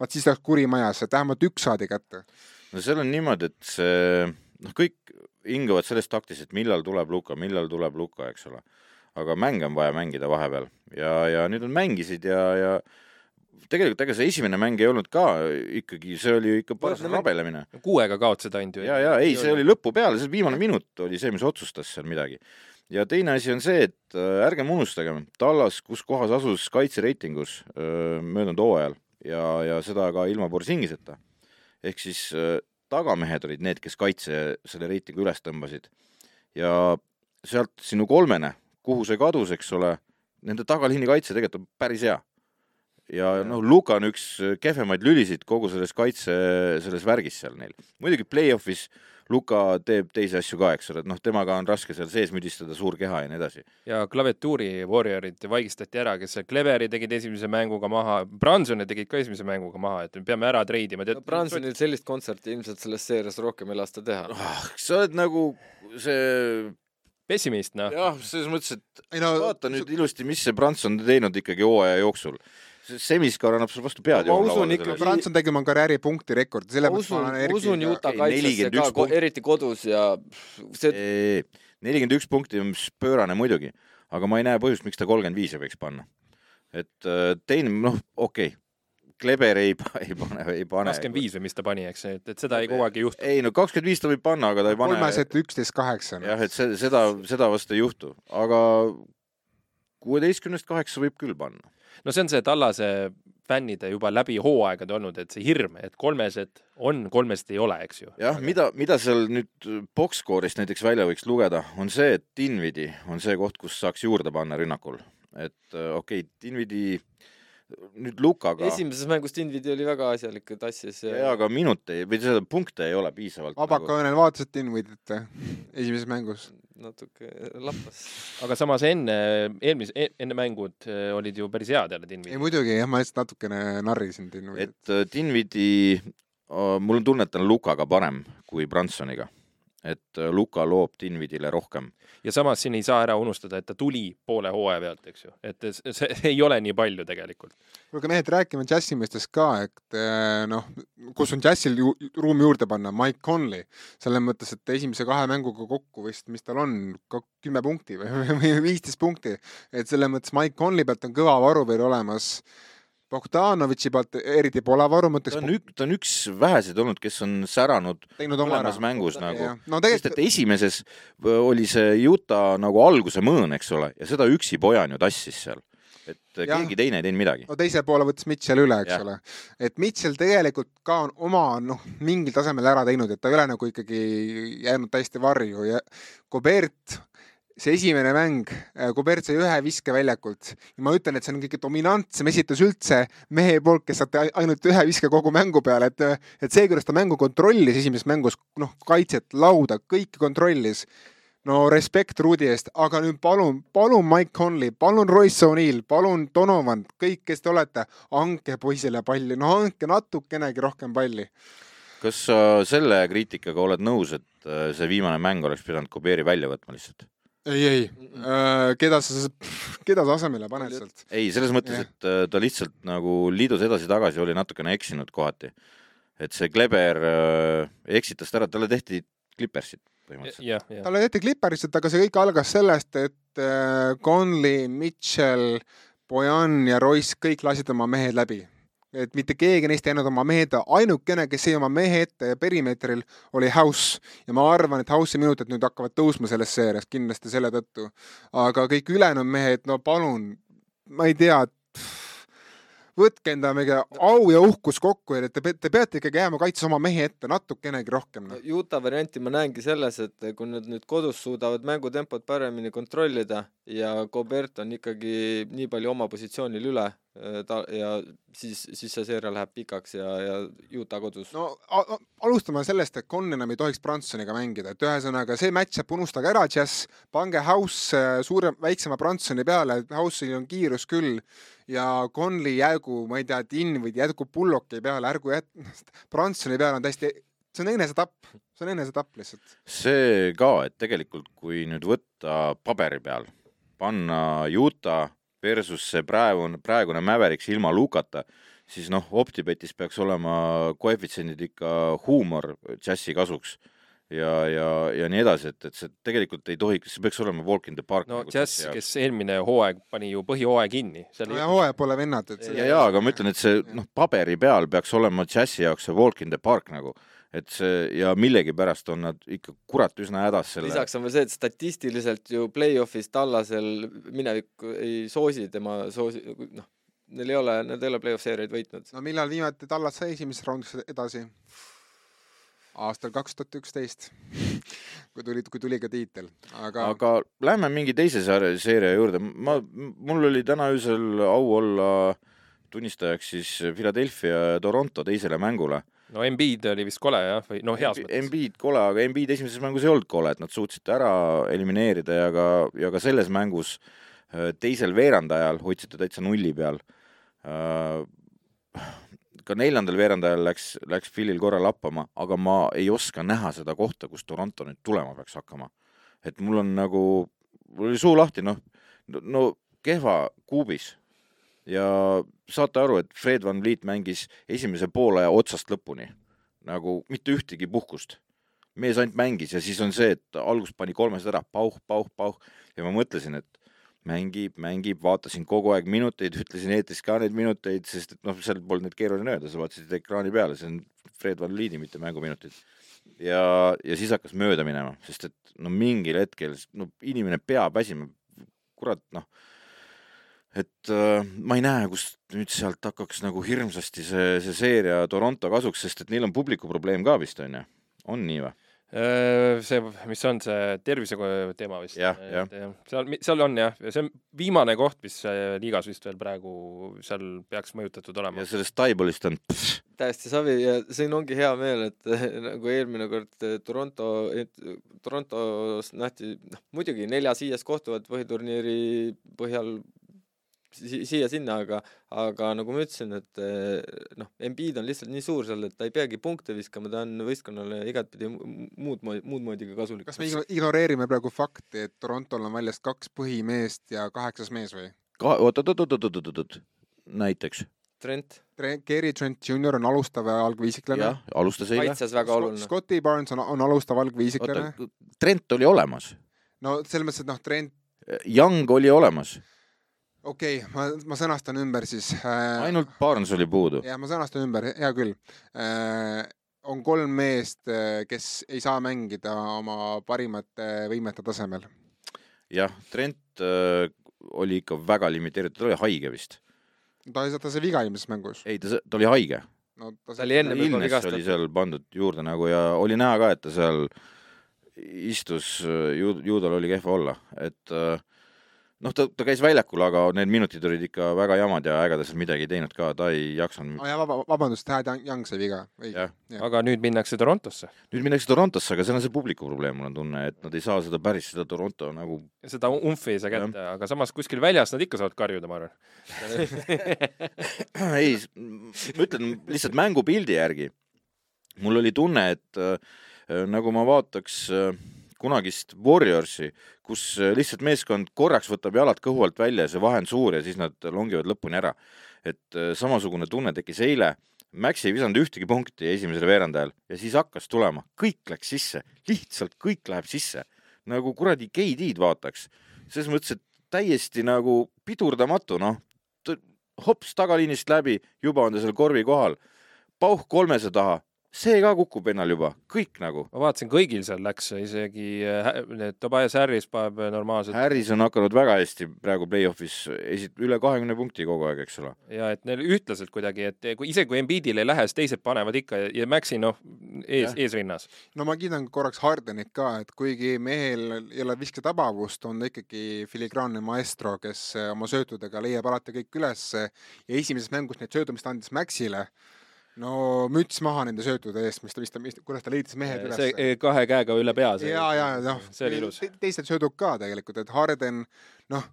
vaat siis oleks kuri majas, et vähemalt üks saadi kätte. no seal on niimoodi, et see noh, kõik hingavad sellest taktis, et millal tuleb Luka, millal tuleb Luka, eks ole. Aga mänge on vaja mängida vahepeal ja, ja nüüd nad mängisid ja, ja tegelikult ega see esimene mäng ei olnud ka ikkagi, see oli ju ikka paras rabelemine. kuuega kaotasid ainult ju. ja, ja ei, see oli lõpu peale, see viimane minut oli see, mis otsustas seal midagi. ja teine asi on see, et äh, ärgem unustagem, Tallas, kus kohas asus kaitsereitingus öö, möödunud hooajal ja, ja seda ka ilma Borsingiseta. ehk siis öö, tagamehed olid need, kes kaitse selle reitingu üles tõmbasid. ja sealt sinu kolmene, kuhu see kadus, eks ole, nende tagaliini kaitse tegelikult on päris hea. ja noh, Luka on üks kehvemaid lülisid kogu selles kaitse, selles värgis seal neil. muidugi play-off'is Luka teeb teisi asju ka, eks ole, et noh, temaga on raske seal sees müdistada, suur keha ja nii edasi. ja klaviatuuri Warriorid vaigistati ära, kes Cleveri tegid esimese mänguga maha, Bransoni tegid ka esimese mänguga maha, et me peame ära treidima. no Bransonil sellist kontserti ilmselt selles seerias rohkem ei lasta teha. ah,. sa oled nagu see, pessimist, noh. jah, selles mõttes, et ei no vaata nüüd ilusti, mis see Branson on teinud ikkagi hooaja jooksul. see Semiskar annab sulle vastu pead. Ma usun ikka- Prants on tegi oma karjääri punktirekordi, ma sellepärast ma usun olen, usun Erkiga Utah kaitsesse 41 ka, punkti. eriti kodus ja see, nelikümmend üks punkti on pöörane muidugi, aga ma ei näe põhjust, miks ta kolmkümmend viis ei võiks panna. et äh, teine, noh, okei okay., Kleber ei, ei pane, ei pane. kakskümmend viis või mis ta pani, eks, et, et seda ei kogu aeg ei juhtu. ei no kakskümmend viis ta võib panna, aga ta ei pane. kolmesed üksteist kaheksa. jah, et see, seda, seda vast ei juhtu, aga kuueteistkümnest kaheksa võib küll panna. no see on see Tallase fännide juba läbi hooaegade olnud, et see hirm, et kolmesed on, kolmest ei ole, eks ju. jah, mida, mida seal nüüd box-score'ist näiteks välja võiks lugeda, on see, et Dinvidi on see koht, kus saaks juurde panna rünnakul. et äh, okei okay,, Dinvidi nüüd Lukaga. esimeses mängus Dinvidi oli väga asjalik, tassis jaa, aga minute või seda punkte ei ole piisavalt. nagu. Vabakaõnel vaatasid Dinvidit esimeses mängus? natuke lappas. aga samas enne, eelmise, enne mängud eh, olid ju päris head jälle ei Dinvid. muidugi jah, ma lihtsalt natukene narrisin Dinvidit. et äh, Dinvidi, mul on tunne, et ta on Lukaga parem kui Bransoniga. Et äh, Luka loob Dinvidile rohkem. ja samas siin ei saa ära unustada, et ta tuli poole hooaja pealt, eks ju, et see, ei ole nii palju tegelikult. kuulge mehed, räägime džässimestest ka, et eh, noh, kus on džässil ju ruumi juurde panna, Mike Conley, selles mõttes, et esimese kahe mänguga kokku vist, mis tal on, kümme punkti või, või viisteist punkti, et selles mõttes Mike Conley pealt on kõva varu veel olemas. Bogdanovitši pealt eriti pole varu, ma ta ütleks on, ük-, ta on üks väheseid olnud, kes on säranud mõlemas. mängus nagu. no sest tegelikult et esimeses äh, oli see Utah nagu alguse mõõn, eks ole, ja seda üksi Bojan ju tassis seal. et ja. Jah. keegi teine ei teinud midagi. no teise poole võttis Mitchell üle, eks Jah. ole. et Mitchell tegelikult ka on oma noh, mingil tasemel ära teinud, et ta ei ole nagu ikkagi jäänud täiesti varju ja Gobert, see esimene mäng, Gobert sai ühe viske väljakult ja ma ütlen, et see on kõige dominantsem esitus üldse mehe poolt, kes saab ainult ühe viske kogu mängu peale, et et see, kuidas ta mängu kontrollis esimeses mängus, noh, kaitset, lauda, kõike kontrollis no respekt Rudi eest, aga nüüd palun, palun Mike Conley, palun Royce O'Neill, palun Donovan, kõik, kes te olete, andke poisile palli, no andke natukenegi rohkem palli. kas sa selle kriitikaga oled nõus, et äh, see viimane mäng oleks pidanud Kuberi välja võtma lihtsalt? ei, ei, keda sa, keda sa asemele paned sealt? ei, selles mõttes, et äh, ta lihtsalt nagu liidus edasi-tagasi oli natukene eksinud kohati. et see Kleber äh, eksitas ta ära, talle tehti Clippersit põhimõtteliselt. talle tehti Clipperised, aga see kõik algas sellest, et Conley, Mitchell, Bojan ja Royce kõik lasid oma mehed läbi. Et mitte keegi neist ei jäänud oma mehe ette, ainukene, kes jäi oma mehe ette perimeetril, oli House ja ma arvan, et House'i minutid nüüd hakkavad tõusma selles seerias kindlasti selle tõttu. aga kõik ülejäänud mehed, no palun, ma ei tea, võtke enda mingi au ja uhkus kokku ja te, te peate ikkagi jääma kaitses oma mehe ette natukenegi rohkem no.. Utah varianti ma näengi selles, et kui nad nüüd kodus suudavad mängutempot paremini kontrollida ja Gobert on ikkagi nii palju oma positsioonil üle ta ja siis, siis see seeria läheb pikaks ja, ja Utah kodus no.. alustame sellest, et Conn enam ei tohiks Bransoniga mängida, et ühesõnaga see match-up unustage ära, Jazz, pange House äh, suurem, väiksema Bransoni peale, House'il on kiirus küll ja Conley jäägu, ma ei tea, Tin või jätku Bullocki peale, ärgu jät-, Bransoni peale on täiesti, see on enesetapp, see on enesetapp lihtsalt. see ka, et tegelikult kui nüüd võtta paberi peal, panna Utah versus see praegune, praegune Mavericks ilma Lukata, siis noh, OpTibetis peaks olema koefitsiendid ikka huumor džässi kasuks ja, ja, ja nii edasi, et, et see tegelikult ei tohiks, see peaks olema walk in the park. no Jazz, kes eelmine hooaeg pani ju põhihooaja kinni, no ja hooaja pole vennad, et ja, ja aga ma ütlen, et see noh, paberi peal peaks olema džässi jaoks see walk in the park nagu, et see ja millegipärast on nad ikka kurat üsna hädas selle. lisaks on veel see, et statistiliselt ju play-off'is Tallasel minevikku ei soosi tema soosi, noh, neil ei ole, nad ei ole play-off seeriaid võitnud. no millal viimati Tallas sai esimeses raundis edasi? aastal kaks tuhat üksteist, kui tuli, kui tuli ka tiitel, aga, aga... aga lähme mingi teise sarja, seeria juurde, ma, mul oli täna öösel au olla tunnistajaks siis Philadelphia ja Toronto teisele mängule. No Embiid oli vist kole jah, või no heas mõttes. Embiid kole, aga Embiid esimeses mängus ei olnud kole, et nad suutsid ta ära elimineerida ja ka, ja ka selles mängus äh, teisel veerandajal hoidsite täitsa nulli peal. ka neljandal veerandajal läks, läks Philil korra lappama, aga ma ei oska näha seda kohta, kus Toronto nüüd tulema peaks hakkama. et mul on nagu, mul oli suu lahti, noh, no kehva kuubis ja saate aru, et Fred Van Vliet mängis esimese poolaja otsast lõpuni. Nagu mitte ühtegi puhkust. mees ainult mängis ja siis on see, et algus pani kolmesed ära, pauh, pauh, pauh. Ja ma mõtlesin, et mängib, mängib, vaatasin kogu aeg minuteid, ütlesin eetris ka neid minuteid, sest et noh, seal polnud neid keeruline öelda, sa vaatasid ekraani peale, see on Fred Van Liidi, mitte mänguminutid. ja, ja siis hakkas mööda minema, sest et no mingil hetkel, no inimene peab väsima, kurat noh, et äh, ma ei näe, kust nüüd sealt hakkaks nagu hirmsasti see, see seeria Toronto kasuks, sest et neil on publiku probleem ka vist on ju, on nii või? Äh, see, mis on see tervise teema vist? Jah, jah. seal, seal on jah, see on viimane koht, mis äh, liigas vist veel praegu seal peaks mõjutatud olema ja. sellest Taibolist on pff, täiesti savi ja siin ongi hea meel, et nagu eelmine kord eh, Toronto, Torontos nähti, noh muidugi neljas-viies kohtuvad põhiturniiri põhjal siia-sinna, aga, aga nagu ma ütlesin, et eh, noh, Embiid on lihtsalt nii suur seal, et ta ei peagi punkte viskama, ta on võistkonnale igatpidi mu- muud moodi, muud moodi ka kasulik. kas me igno- ignoreerime praegu fakti, et Torontol on väljas kaks põhimeest ja kaheksas mees või? ka-, oot-oot-oot-oot-oot-oot, näiteks, Trent, Gary Trent Jr on alustav algviisiklane jah, alustas eile. kaitses väga oluline. Scotty Barnes on, on alustav algviisiklane. Trent oli olemas, no selles mõttes, et noh, Trent, Young oli olemas, okei okay,, ma, ma sõnastan ümber siis äh,. ainult Barnes oli puudu. jah, ma sõnastan ümber, hea küll äh,. on kolm meest, kes ei saa mängida oma parimate võimete tasemel. jah, Trent äh, oli ikka väga limiteeritud, ta oli haige vist. ta ei saa, ta sai viga eelmises mängus. ei, ta, ta oli haige. no ta Ta oli enne Ilnes vigastatud. oli seal pandud juurde nagu ja oli näha ka, et ta seal istus, ju-, juudal oli kehva olla, et äh, noh, ta, ta käis väljakul, aga need minutid olid ikka väga jamad ja ega ta seal midagi ei teinud ka, ta ei jaksanud oh,. jah, vaba, vabandust, Thad Young sai viga. aga nüüd minnakse Torontosse. nüüd minnakse Torontosse, aga seal on see publiku probleem, mul on tunne, et nad ei saa seda päris seda Toronto nagu seda umfi ei saa kätte, aga samas kuskil väljas nad ikka saavad karjuda, ma arvan. ei, ma ütlen lihtsalt mängupildi järgi. mul oli tunne, et äh, nagu ma vaataks äh, kunagist Warriorsi, kus äh, lihtsalt meeskond korraks võtab jalad kõhu alt välja ja see vahe on suur ja siis nad longivad lõpuni ära. et äh, samasugune tunne tekkis eile. Max ei visanud ühtegi punkti esimesel veerandajal ja siis hakkas tulema, kõik läks sisse, lihtsalt kõik läheb sisse nagu kuradi KD-d vaataks. selles mõttes, et täiesti nagu pidurdamatu, noh, hops tagaliinist läbi, juba on ta seal korvi kohal. pauh kolmese taha, see ka kukub ennal juba, kõik nagu. ma vaatasin, kõigil seal läks isegi äh, need Tobias Harris paneb normaalselt Harris on hakanud väga hästi praegu play-off'is esit-, üle kahekümne punkti kogu aeg, eks ole. ja et neil ühtlaselt kuidagi, et kui isegi kui Embiidil ei lähe, siis teised panevad ikka ja- Maxi noh, ees eesrinnas. no ma kiidan korraks Hardenit ka, et kuigi mehel ei ole visketabavust, on ta ikkagi filigraanne maestro, kes eh, oma söötudega leiab alati kõik ülesse ja esimeses mängus mis ta andis Maxile, no müts maha nende söötude eest, mis ta, mis ta, mis, kuidas ta leidis mehed ülesse. see kahe käega üle pea. ja, ja noh, see teised söödud ka tegelikult, et Harden, noh,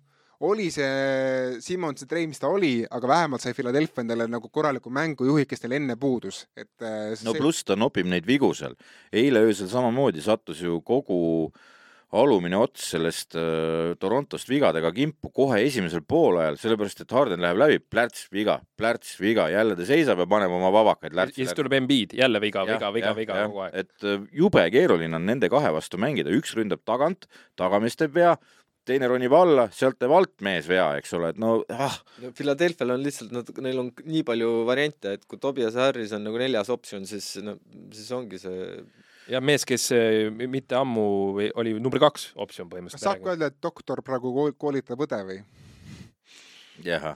oli see Simmonsi treid, mis ta oli, aga vähemalt sai Philadelphia endale nagu korraliku mängujuhi, kes neil enne puudus, et eh, no pluss ta nopib neid vigu seal. eile öösel samamoodi sattus ju kogu alumine ots sellest äh, Torontost vigadega kimpu kohe esimesel poolajal, sellepärast et Harden läheb läbi, plärts, viga, plärts, viga, jälle ta seisab ja paneb oma vabakaid ja lärts. siis tuleb Embiid, jälle viga, viga, viga, viga kogu aeg. et äh, jube keeruline on nende kahe vastu mängida, üks ründab tagant, tagamees teeb vea, teine ronib alla, sealt teeb alt mees vea, eks ole, et no ah, Philadelphia'l on lihtsalt, nad, neil on nii palju variante, et kui Tobias Harris on nagu neljas optsioon, siis no siis ongi see ja mees, kes eh, mitte ammu või- oli number kaks optsioon kas põhimõtteliselt saab ka öelda, et doktor praegu kool- koolitab õde või? jah,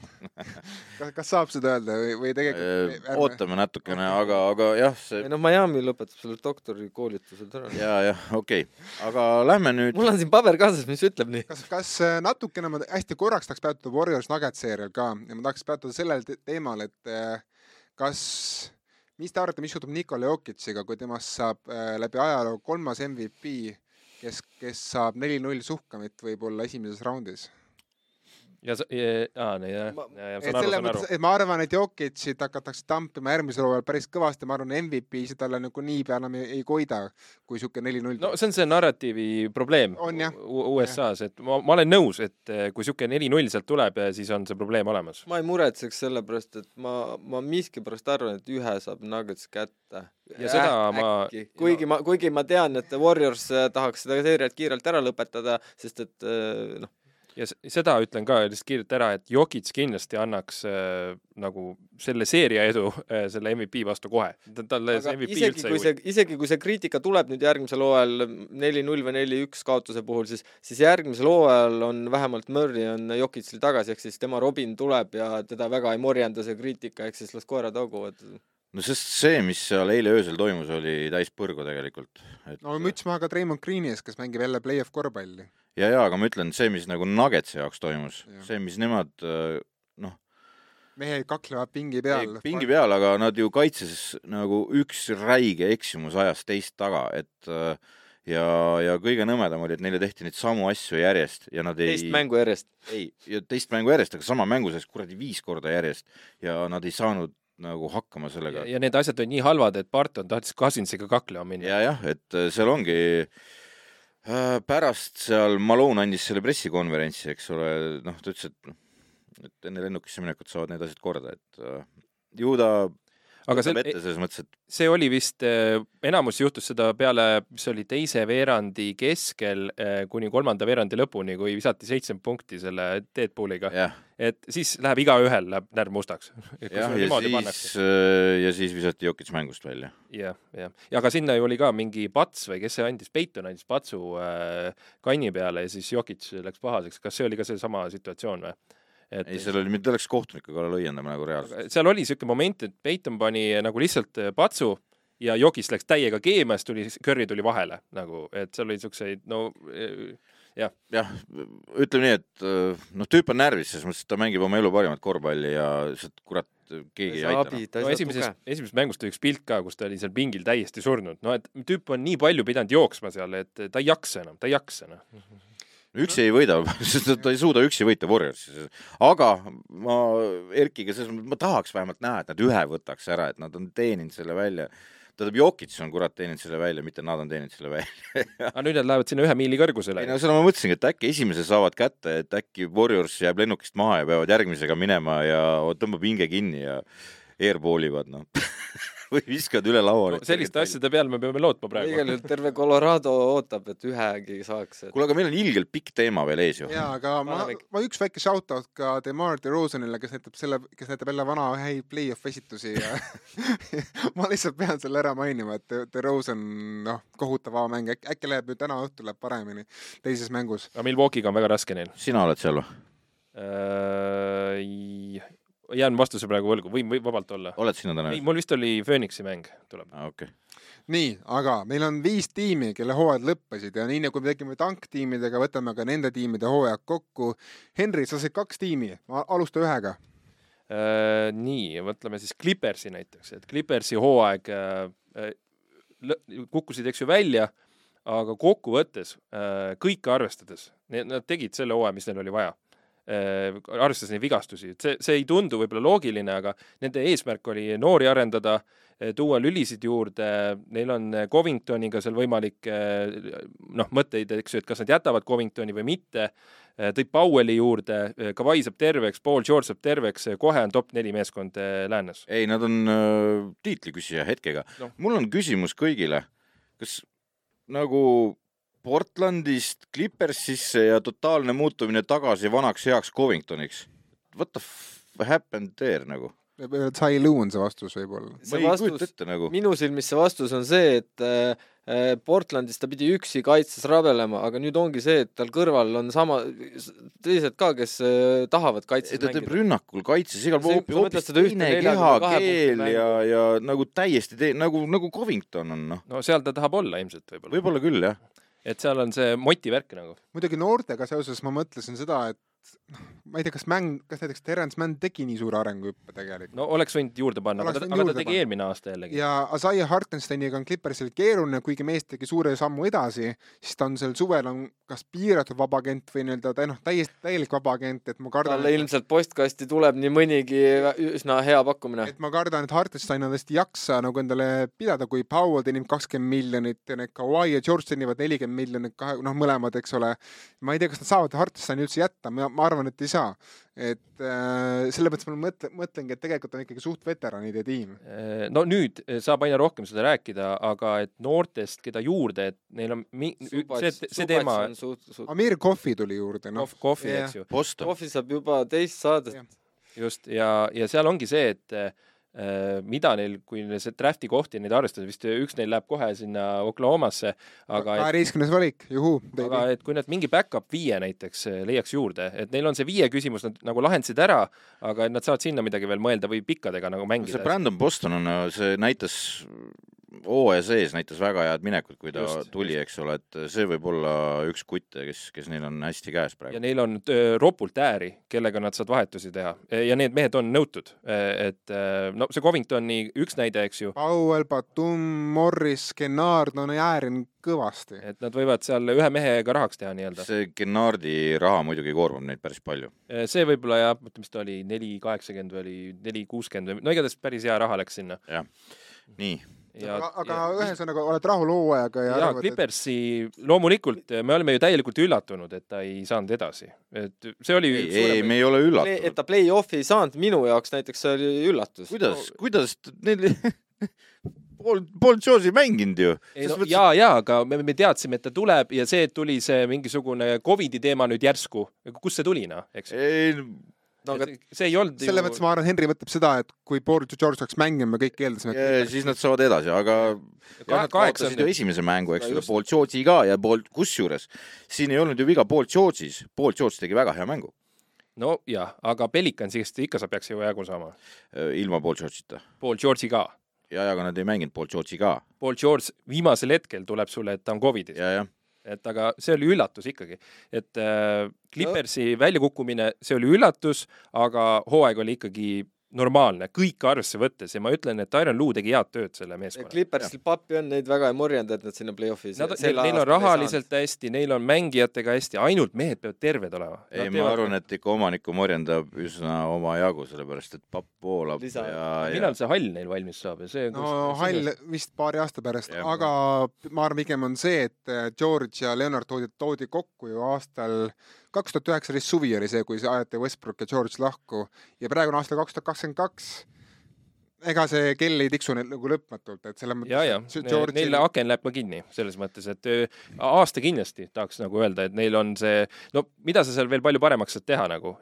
kas, kas saab seda öelda või, või tegelikult Äh, ootame natukene, aga, aga jah, see ei noh, Miami lõpetab selle doktorikoolitused ära. ja, jah, okei okay., aga lähme nüüd mul on siin paber kaasas, mis ütleb nii. kas, kas äh, natukene ma hästi korraks tahaks peatuda Warriors Nugget seerial ka ja ma tahaks peatuda sellel te teemal, et äh, kas, mis te arvate, mis juhtub Nikola Jokic'iga, kui temast saab äh, läbi ajaloo kolmas MVP, kes, kes saab neli-null suhkamit võib-olla esimeses raundis? Ja sa- aa, nee, jah, Ma- ja, ja et saan aru, saan aru. et ma arvan, et Jokic'it hakatakse tampima järgmisel hooajal päris kõvasti, ma arvan, MVP-sid talle nagu niipea enam ei, ei koida, kui sihuke neli-null. No see on see narratiivi probleem USA-s, et ma, ma olen nõus, et eh, kui niisugune neli-null sealt tuleb, siis on see probleem olemas. ma ei muretseks sellepärast, et ma, ma miskipärast arvan, et ühe saab Nuggets kätte. Ja seda ma- kuigi ma, kuigi ma tean, et Warriors äh, tahaks seda seeriat kiirelt ära lõpetada, sest et äh, noh, ja seda ütlen ka lihtsalt kiirelt ära, et Jokic kindlasti annaks äh, nagu selle seeria edu äh, selle MVP vastu kohe. talle see MVP isegi üldse kui ei see, isegi kui see kriitika tuleb nüüd järgmisel hooajal neli-null või neli-üks kaotuse puhul, siis, siis järgmisel hooajal on vähemalt Murry on Jokicil tagasi, ehk siis tema Robin tuleb ja teda väga ei morjenda see kriitika, ehk siis las koerad hauguvad. no sest see, mis seal eile öösel toimus, oli täis põrgu tegelikult. no müts maha ka Treimond Greeni ees, kes mängib jälle play-off korvpalli. Ja, ja aga ma ütlen, see, mis nagu Nuggetsi jaoks toimus, Ja. see, mis nemad noh, mehed kaklevad pingi peal. pingi peal, aga nad ju kaitses nagu üks räige eksimus ajas teist taga, et äh, ja, ja kõige nõmedam oli, et neile tehti neid samu asju järjest ja nad ei teist mängu järjest. ei, ja teist mängu järjest, aga sama mängu sees kuradi viis korda järjest ja nad ei saanud nagu hakkama sellega. ja need asjad olid nii halvad, et Barton tahtis Cousinsiga kaklema minna. ja jah, et äh, seal ongi äh, pärast seal Malone andis selle pressikonverentsi, eks ole, noh, ta ütles, et et enne lennukisse minekut saavad need asjad korda, et äh, ju ta aga see, ette selles mõttes, et see oli vist, enamus juhtus seda peale, mis oli teise veerandi keskel eh, kuni kolmanda veerandi lõpuni, kui visati seitsekümmend punkti selle Deadpooliga, jah, et siis läheb igaühel läheb närv mustaks. jah, ja siis, ja siis visati Jokic mängust välja. jah, jah, ja aga sinna ju oli ka mingi Pats või kes see andis, Peiton andis Patsu äh, kanni peale ja siis Jokic läks pahaseks, kas see oli ka seesama situatsioon või? Et ei, seal oli, mitte oleks kohtunike kallal õiendama nagu reaalselt. seal oli niisugune moment, et Peiton pani nagu lihtsalt äh, patsu ja Jokis läks täiega keema, siis tuli, Curry tuli vahele nagu, et seal oli niisuguseid, no äh, jah, jah, ütleme nii, et äh, noh, tüüp on närvis selles mõttes, et ta mängib oma elu parimat korvpalli ja sealt kurat keegi ei aita noh. no.. esimeses tuge., esimesest mängust oli üks pilt ka, kus ta oli seal pingil täiesti surnud, no et tüüp on nii palju pidanud jooksma seal, et ta ei jaksa enam, ta ei jaksa noh. Üksi ei võida, sest ta ei suuda üksi võita Warriorsis. aga ma Erkiga selles mõttes, ma tahaks vähemalt näha, et nad ühe võtaks ära, et nad on teeninud selle välja. tähendab, Jokic on kurat teeninud selle välja, mitte nad on teeninud selle välja. aga nüüd nad lähevad sinna ühe miili kõrgusele ei no seda ma mõtlesingi, et äkki esimese saavad kätte, et äkki Warriors jääb lennukist maha ja peavad järgmisega minema ja tõmbab hinge kinni ja airball ivad, noh. või viskavad üle laua no,. selliste. asjade peale me peame lootma igal praegu. juhul terve Colorado ootab, et ühegi saaks. kuule, aga meil on ilgelt pikk teema veel ees ju. jaa, aga ma ma üks väike shout-out ka Demar DeRozanile, kes näitab selle, kes näitab jälle vana häid play-off esitusi ja ma lihtsalt pean selle ära mainima, et De- DeRozan, noh, kohutav avamäng, äkki, äkki läheb nüüd täna õhtul läheb paremini teises mängus. aga Milwaukee'ga on väga raske neil sina oled seal või? Jään vastuse praegu võlgu, võin või vabalt olla. oled sina täna ei,? mul vist oli Phoenixi mäng tuleb. okei. nii, aga meil on viis tiimi, kelle hooajad lõppesid ja nii nagu me tegime tanktiimidega, võtame ka nende tiimide hooajad kokku. Henri, sa said kaks tiimi, alusta ühega. Äh, nii, mõtleme siis Clippersi näiteks, et Clippersi hooaeg äh, kukkusid, eks ju, välja, aga kokkuvõttes äh, kõike arvestades, nad tegid selle hooaja, mis neil oli vaja. Arvestades neid vigastusi, et see, see ei tundu võib-olla loogiline, aga nende eesmärk oli noori arendada, tuua lülisid juurde, neil on Covingtoniga seal võimalik noh, mõtteid, eks ju, et kas nad jätavad Covingtoni või mitte, tõid Powelli juurde, Kawhi saab terveks, Paul George saab terveks, kohe on top neli meeskond läänes. ei, nad on äh, tiitliküsija hetkega. No.. mul on küsimus kõigile, kas nagu Portlandist Clippersisse ja totaalne muutumine tagasi vanaks heaks Covingtoniks. What the f happened there nagu? Tsai Lu on see vastus võib-olla. ma ei kujuta ette nagu. minu silmis see vastus on see, et äh, Äh, Portlandis ta pidi üksi kaitses rabelema, aga nüüd ongi see, et tal kõrval on sama, teised ka, kes äh, tahavad kaitses ta teeb rünnakul kaitses igal pool hoopis, hoopis teine kehakeel ja, ja nagu täiesti tee-, nagu, nagu Covington on, noh. no seal ta tahab olla ilmselt võib-olla. võib-olla küll, jah. Et seal on see motivärk nagu. muidugi noortega seoses ma mõtlesin seda, et noh, ma ei tea, kas mäng, kas näiteks Terence Mann tegi nii suure arenguhüppe tegelikult? no oleks võinud juurde panna, aga, ta, aga ta tegi panna. eelmine aasta jällegi. ja Asaya Hartensteiniga on Clippersil keeruline, kuigi mees tegi suure sammu edasi, siis ta on sel suvel on kas piiratud vabagent või nii-öelda ta noh, täiesti täielik vabagent, et ma kardan. talle ilmselt postkasti tuleb nii mõnigi üsna hea pakkumine. et ma kardan, et Hartenstein on tõesti ei jaksa nagu endale pidada, kui Powell teenib kakskümmend miljonit ja need Kawhi ja George teenivad nelikümmend miljonit, kahe, noh, mõlemad, eks ole. ma ei tea, kas nad saavad Hartensteini üldse jätta, ma arvan, et ei saa et äh, selle mõttes ma mõtlen, mõtlengi, et tegelikult on ikkagi suht veteranide tiim. Äh, no nüüd äh, saab aina rohkem seda rääkida, aga et noortest, keda juurde, et neil on mi-, see, see teema. Amir Kohvi tuli juurde, noh. Kohvi, eks ju. Kohvi saab juba teist saadet. just, ja, ja seal ongi see, et Äh, mida neil, kui see draft'i kohti neid arvestada, vist üks neil läheb kohe sinna Oklahomasse, aga kaheteistkümnes valik, juhuu. aga et kui nad mingi back-up viie näiteks äh, leiaks juurde, et neil on see viie küsimus, nad nagu lahendasid ära, aga et nad saavad sinna midagi veel mõelda või pikkadega nagu mängida. see Brandon Boston on, see näitas hooaja sees näitas väga head minekut, kui ta just, tuli, eks ole, et see võib olla üks kutte, kes, kes neil on hästi käes praegu. ja neil on ropult ääri, kellega nad saavad vahetusi teha ja need mehed on nõutud, et no see Covingtoni üks näide, eks ju. Powell, Batum, Morris, Kennard, no äär on kõvasti. et nad võivad seal ühe mehega rahaks teha nii-öelda. see Kennardi raha muidugi koormab neid päris palju. see võib-olla jah, mis ta oli, neli kaheksakümmend või oli neli kuuskümmend või no igatahes päris hea raha läks sinna. jah, nii Ja, aga, aga ja, ühesõnaga oled rahul hooajaga ja jaa, Clippersi et... loomulikult me oleme ju täielikult üllatunud, et ta ei saanud edasi, et see oli ei, ei, me ei ole üllatunud. et ta play-off'i ei saanud, minu jaoks näiteks see oli üllatus. kuidas no., kuidas neil pool, pool George'i mänginud ju. No, ja, ja, aga me, me teadsime, et ta tuleb ja see, et tuli see mingisugune Covidi teema nüüd järsku, kust see tuli, noh, eks? No aga see ei olnud selles ju... mõttes ma arvan, Henry mõtleb seda, et kui Paul George saaks mängima, me kõik eeldasime et.... siis nad saavad edasi, aga ja nad kaotasid ju esimese mängu, eks ole, Paul George'i ka ja Paul, kusjuures siin ei olnud ju viga Paul George'is, Paul George tegi väga hea mängu. no jah, aga Pelicansist ikka sa peaks ju jagu saama. Äh, ilma Paul George'ita. Paul George'i ka. ja, ja aga nad ei mänginud Paul George'i ka. Paul George viimasel hetkel tuleb sulle, et ta on Covidis. ja, jah et aga see oli üllatus ikkagi, et äh, Clippersi no. väljakukkumine, see oli üllatus, aga hooaeg oli ikkagi normaalne, kõike arvesse võttes ja ma ütlen, et Tyron Lue tegi head tööd selle meeskonnaga. Clippersil pappi on, neid väga ei morjenda, et nad sinna play-off'i Nad, neil, neil on rahaliselt hästi, neil on mängijatega hästi, ainult mehed peavad terved olema. ei, ma arvan, et ikka omaniku morjendab üsna omajagu, sellepärast et papp voolab Lisa. ja, ja millal see hall neil valmis saab ja see no kus, hall see... vist paari aasta pärast, aga ma arvan, pigem on see, et George ja Leonard toodi, toodi kokku ju aastal kaks tuhat üheksateist suvi oli see, kui aeti Westbrook ja George lahku ja praegu on aasta kaks tuhat kakskümmend kaks ega see kell ei tiksu neil nagu lõpmatult, et selles mõttes. ja, ja George'il... neil aken läheb ka kinni selles mõttes, et aasta kindlasti tahaks nagu öelda, et neil on see, no mida sa seal veel palju paremaks saad teha nagu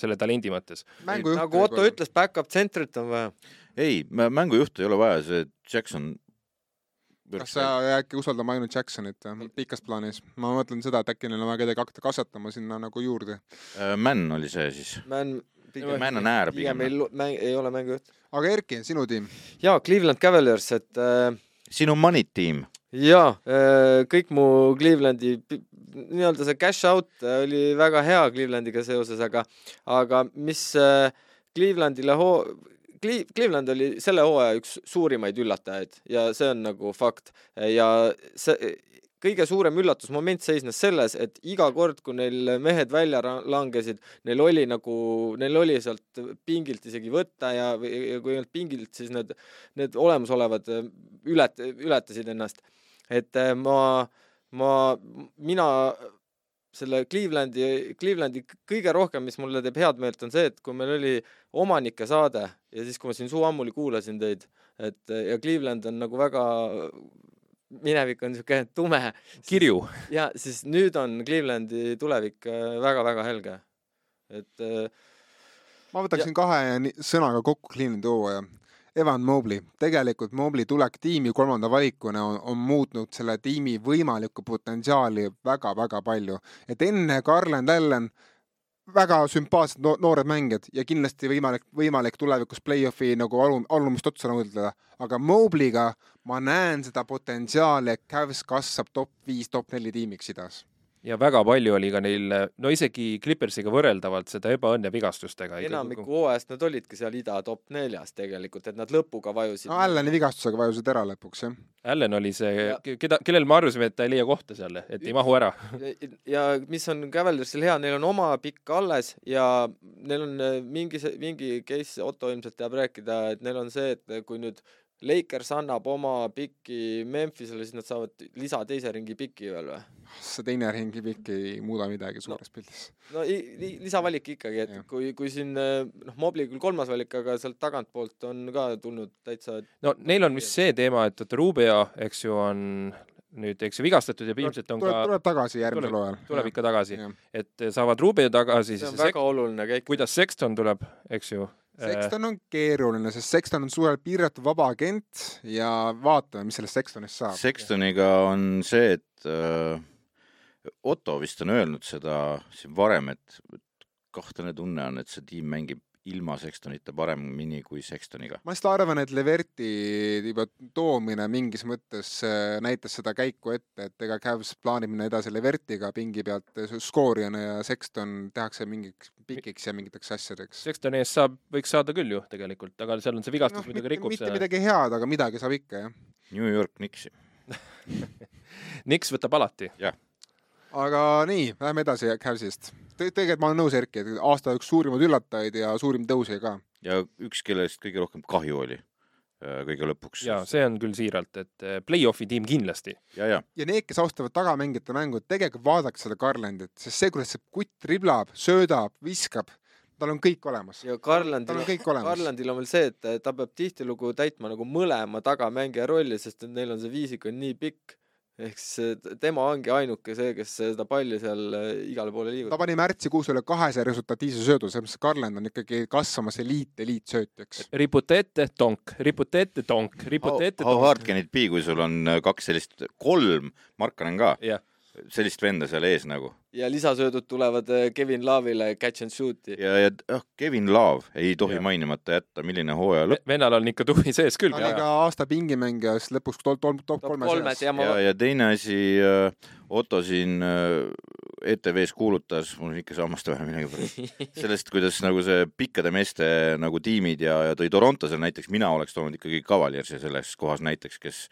selle talendi mõttes. nagu Otto ütles, back-up tsentrit on vaja. ei, mängujuhtu ei ole vaja, see Jackson kas sa äkki usaldame ainult Jacksonit pikas plaanis? ma mõtlen seda, et äkki neil on vaja kedagi hakata kasvatama sinna nagu juurde. Äh, Männ oli see siis? Männ pigem Männ on äär pigem. ei, mäng, ei ole mängujuht. aga Erki, sinu tiim? jaa, Cleveland Cavaliers, et äh, sinu money tiim? jaa äh,, kõik mu Clevelandi nii-öelda see cash out oli väga hea Clevelandiga seoses, aga aga mis äh, Clevelandile hoo-, Cleveland oli selle hooaja üks suurimaid üllatajaid ja see on nagu fakt ja see kõige suurem üllatusmoment seisnes selles, et iga kord, kui neil mehed välja langesid, neil oli nagu, neil oli sealt pingilt isegi võtta ja, ja kui ei olnud pingilt, siis need, need olemasolevad ület-, ületasid ennast. et äh, ma, ma, mina selle Clevelandi, Clevelandi kõige rohkem, mis mulle teeb head meelt, on see, et kui meil oli omanike saade ja siis, kui ma siin suu ammuli kuulasin teid, et ja Cleveland on nagu väga, minevik on niisugune tume. kirju. ja siis nüüd on Clevelandi tulevik väga-väga helge, et äh, ma võtaksin ja... kahe sõnaga kokku Clevelandi hooaja. Evan Mobley, tegelikult Mobley tulek tiimi kolmanda valikuna on, on muutnud selle tiimi võimalikku potentsiaali väga-väga palju. et enne Garland Allan väga sümpaatsed no noored mängijad ja kindlasti võimalik, võimalik tulevikus play-off'i nagu alum, alumist otsa nõudleda. aga Mobley'ga ma näen seda potentsiaali, et Cavs kasvab top viis, top neli tiimiks idas ja väga palju oli ka neil, no isegi Clippersiga võrreldavalt seda ebaõnne vigastustega. enamiku hooajast nad olidki seal ida top neljas tegelikult, et nad lõpuga vajusid. no Allani vigastusega vajusid ära lõpuks, jah. Allan oli see, keda, kellel me arvasime, et ta ei leia kohta seal, et ei mahu ära. ja mis on Cavaliersil hea, neil on oma pikk alles ja neil on mingi, mingi case, Otto ilmselt teab rääkida, et neil on see, et kui nüüd Lakers annab oma piki Memphisele, siis nad saavad lisa teise ringi piki veel või? see teine ringi pikk ei muuda midagi suures no, pildis. no lisavalik ikkagi, et ja. kui, kui siin noh, Mobli küll kolmas valik, aga sealt tagantpoolt on ka tulnud täitsa no neil on vist see teema, et, et Rubio, eks ju, on nüüd, eks ju, vigastatud ja ilmselt on tuleb, ka tuleb tagasi järgmisel hooajal. tuleb ikka tagasi, et saavad Rubio tagasi. see on väga sek... oluline käik. kuidas Sexton tuleb, eks ju Sexton on keeruline, sest Sexton on suurelt piiratud vaba agent ja vaatame, mis sellest Sextonist saab. Sextoniga on see, et äh, Otto vist on öelnud seda siin varem, et kahtlane tunne on, et see tiim mängib ilma Sextonita paremini kui Sextoniga. ma lihtsalt arvan, et Leverti juba toomine mingis mõttes äh, näitas seda käiku ette, et ega Cavs plaanib minna edasi Levertiga pingi pealt skoorijana ja Sexton tehakse mingiks pikiks ja mingiteks asjadeks. Sextoni eest saab, võiks saada küll ju tegelikult, aga seal on see vigastus no, muidugi rikub mitte selle. midagi head, aga midagi saab ikka, jah. New York Knicksi Knicks võtab alati. jah aga nii, läheme edasi Cavsist Te. tegelikult ma olen nõus, Erki, et aasta üks suurimaid üllatajaid ja suurim tõusja ka. ja üks, kellest kõige rohkem kahju oli äh, kõige lõpuks. ja see on küll siiralt, et äh, play-off'i tiim kindlasti. ja, ja. ja need, kes austavad tagamängijate mängu, tegelikult vaadake seda Garlandit, sest see, kuidas see kutt riblab, söödab, viskab, tal on kõik olemas. ja Garlandil, Garlandil on veel see, et ta peab tihtilugu täitma nagu mõlema tagamängija rolli, sest et neil on see viisik on nii pikk ehk siis tema ongi ainuke see, kes seda palli seal äh, igale poole liigutab. ta pani märtsikuus üle kahesaja resultatiivse söödu, selles mõttes Garland on ikkagi kasvamas eliit, eliitsöötjaks. riputa ette, tonk, riputa ette, tonk, riputa ette, tonk. How hard can it be, kui sul on äh, kaks sellist, kolm, Markanen ka yeah., sellist venda seal ees nagu ja lisasöödud tulevad äh, Kevin Love'ile catch and shoot'i. ja, ja oh, Kevin Love ei tohi ja. mainimata jätta, milline hooaja lõpp. vennal on ikka tuvi sees küll. ta oli ka aasta pingimängija, siis lõpuks top, top, top, kolme seas. ja, ja, ja teine asi äh,, Otto siin äh, ETV-s kuulutas, mul on ikka sammast vähe millegipärast, sellest, kuidas nagu see pikkade meeste nagu tiimid ja, ja tõi Toronto seal näiteks, mina oleks toonud ikkagi Cavaliersi selles kohas näiteks, kes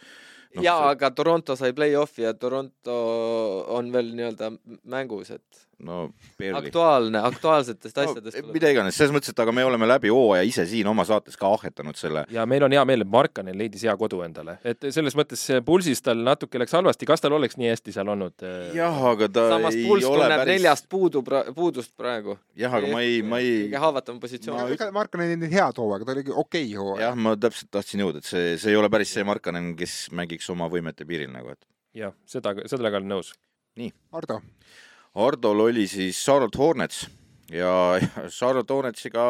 no, jaa see..., aga Toronto sai play-off'i ja Toronto on veel nii-öelda mängus, et no barely. aktuaalne, aktuaalsetest no, asjadest tuleb. mida iganes, selles mõttes, et aga me oleme läbi hooaja ise siin oma saates ka ahhetanud selle. ja meil on hea meel, et Markanen leidis hea kodu endale, et selles mõttes pulsis tal natuke läks halvasti, kas tal oleks nii hästi seal olnud? Äh? jah, aga ta samas ei ole päris neljast puudu pra-, puudust praegu. jah, aga ma ei, ma ei kõige haavatavam positsioon. ega Markanen ei teinud head hooaega, ta oli okei okay hooaeg. jah, ma täpselt tahtsin jõuda, et see, see ei ole päris see Markanen, kes mängiks oma võimete piiril nagu, et jah, seda, sellega olen nõus. nii. Ardo Hardol oli siis Charlotte Hornets ja, ja Charlotte Hornetsiga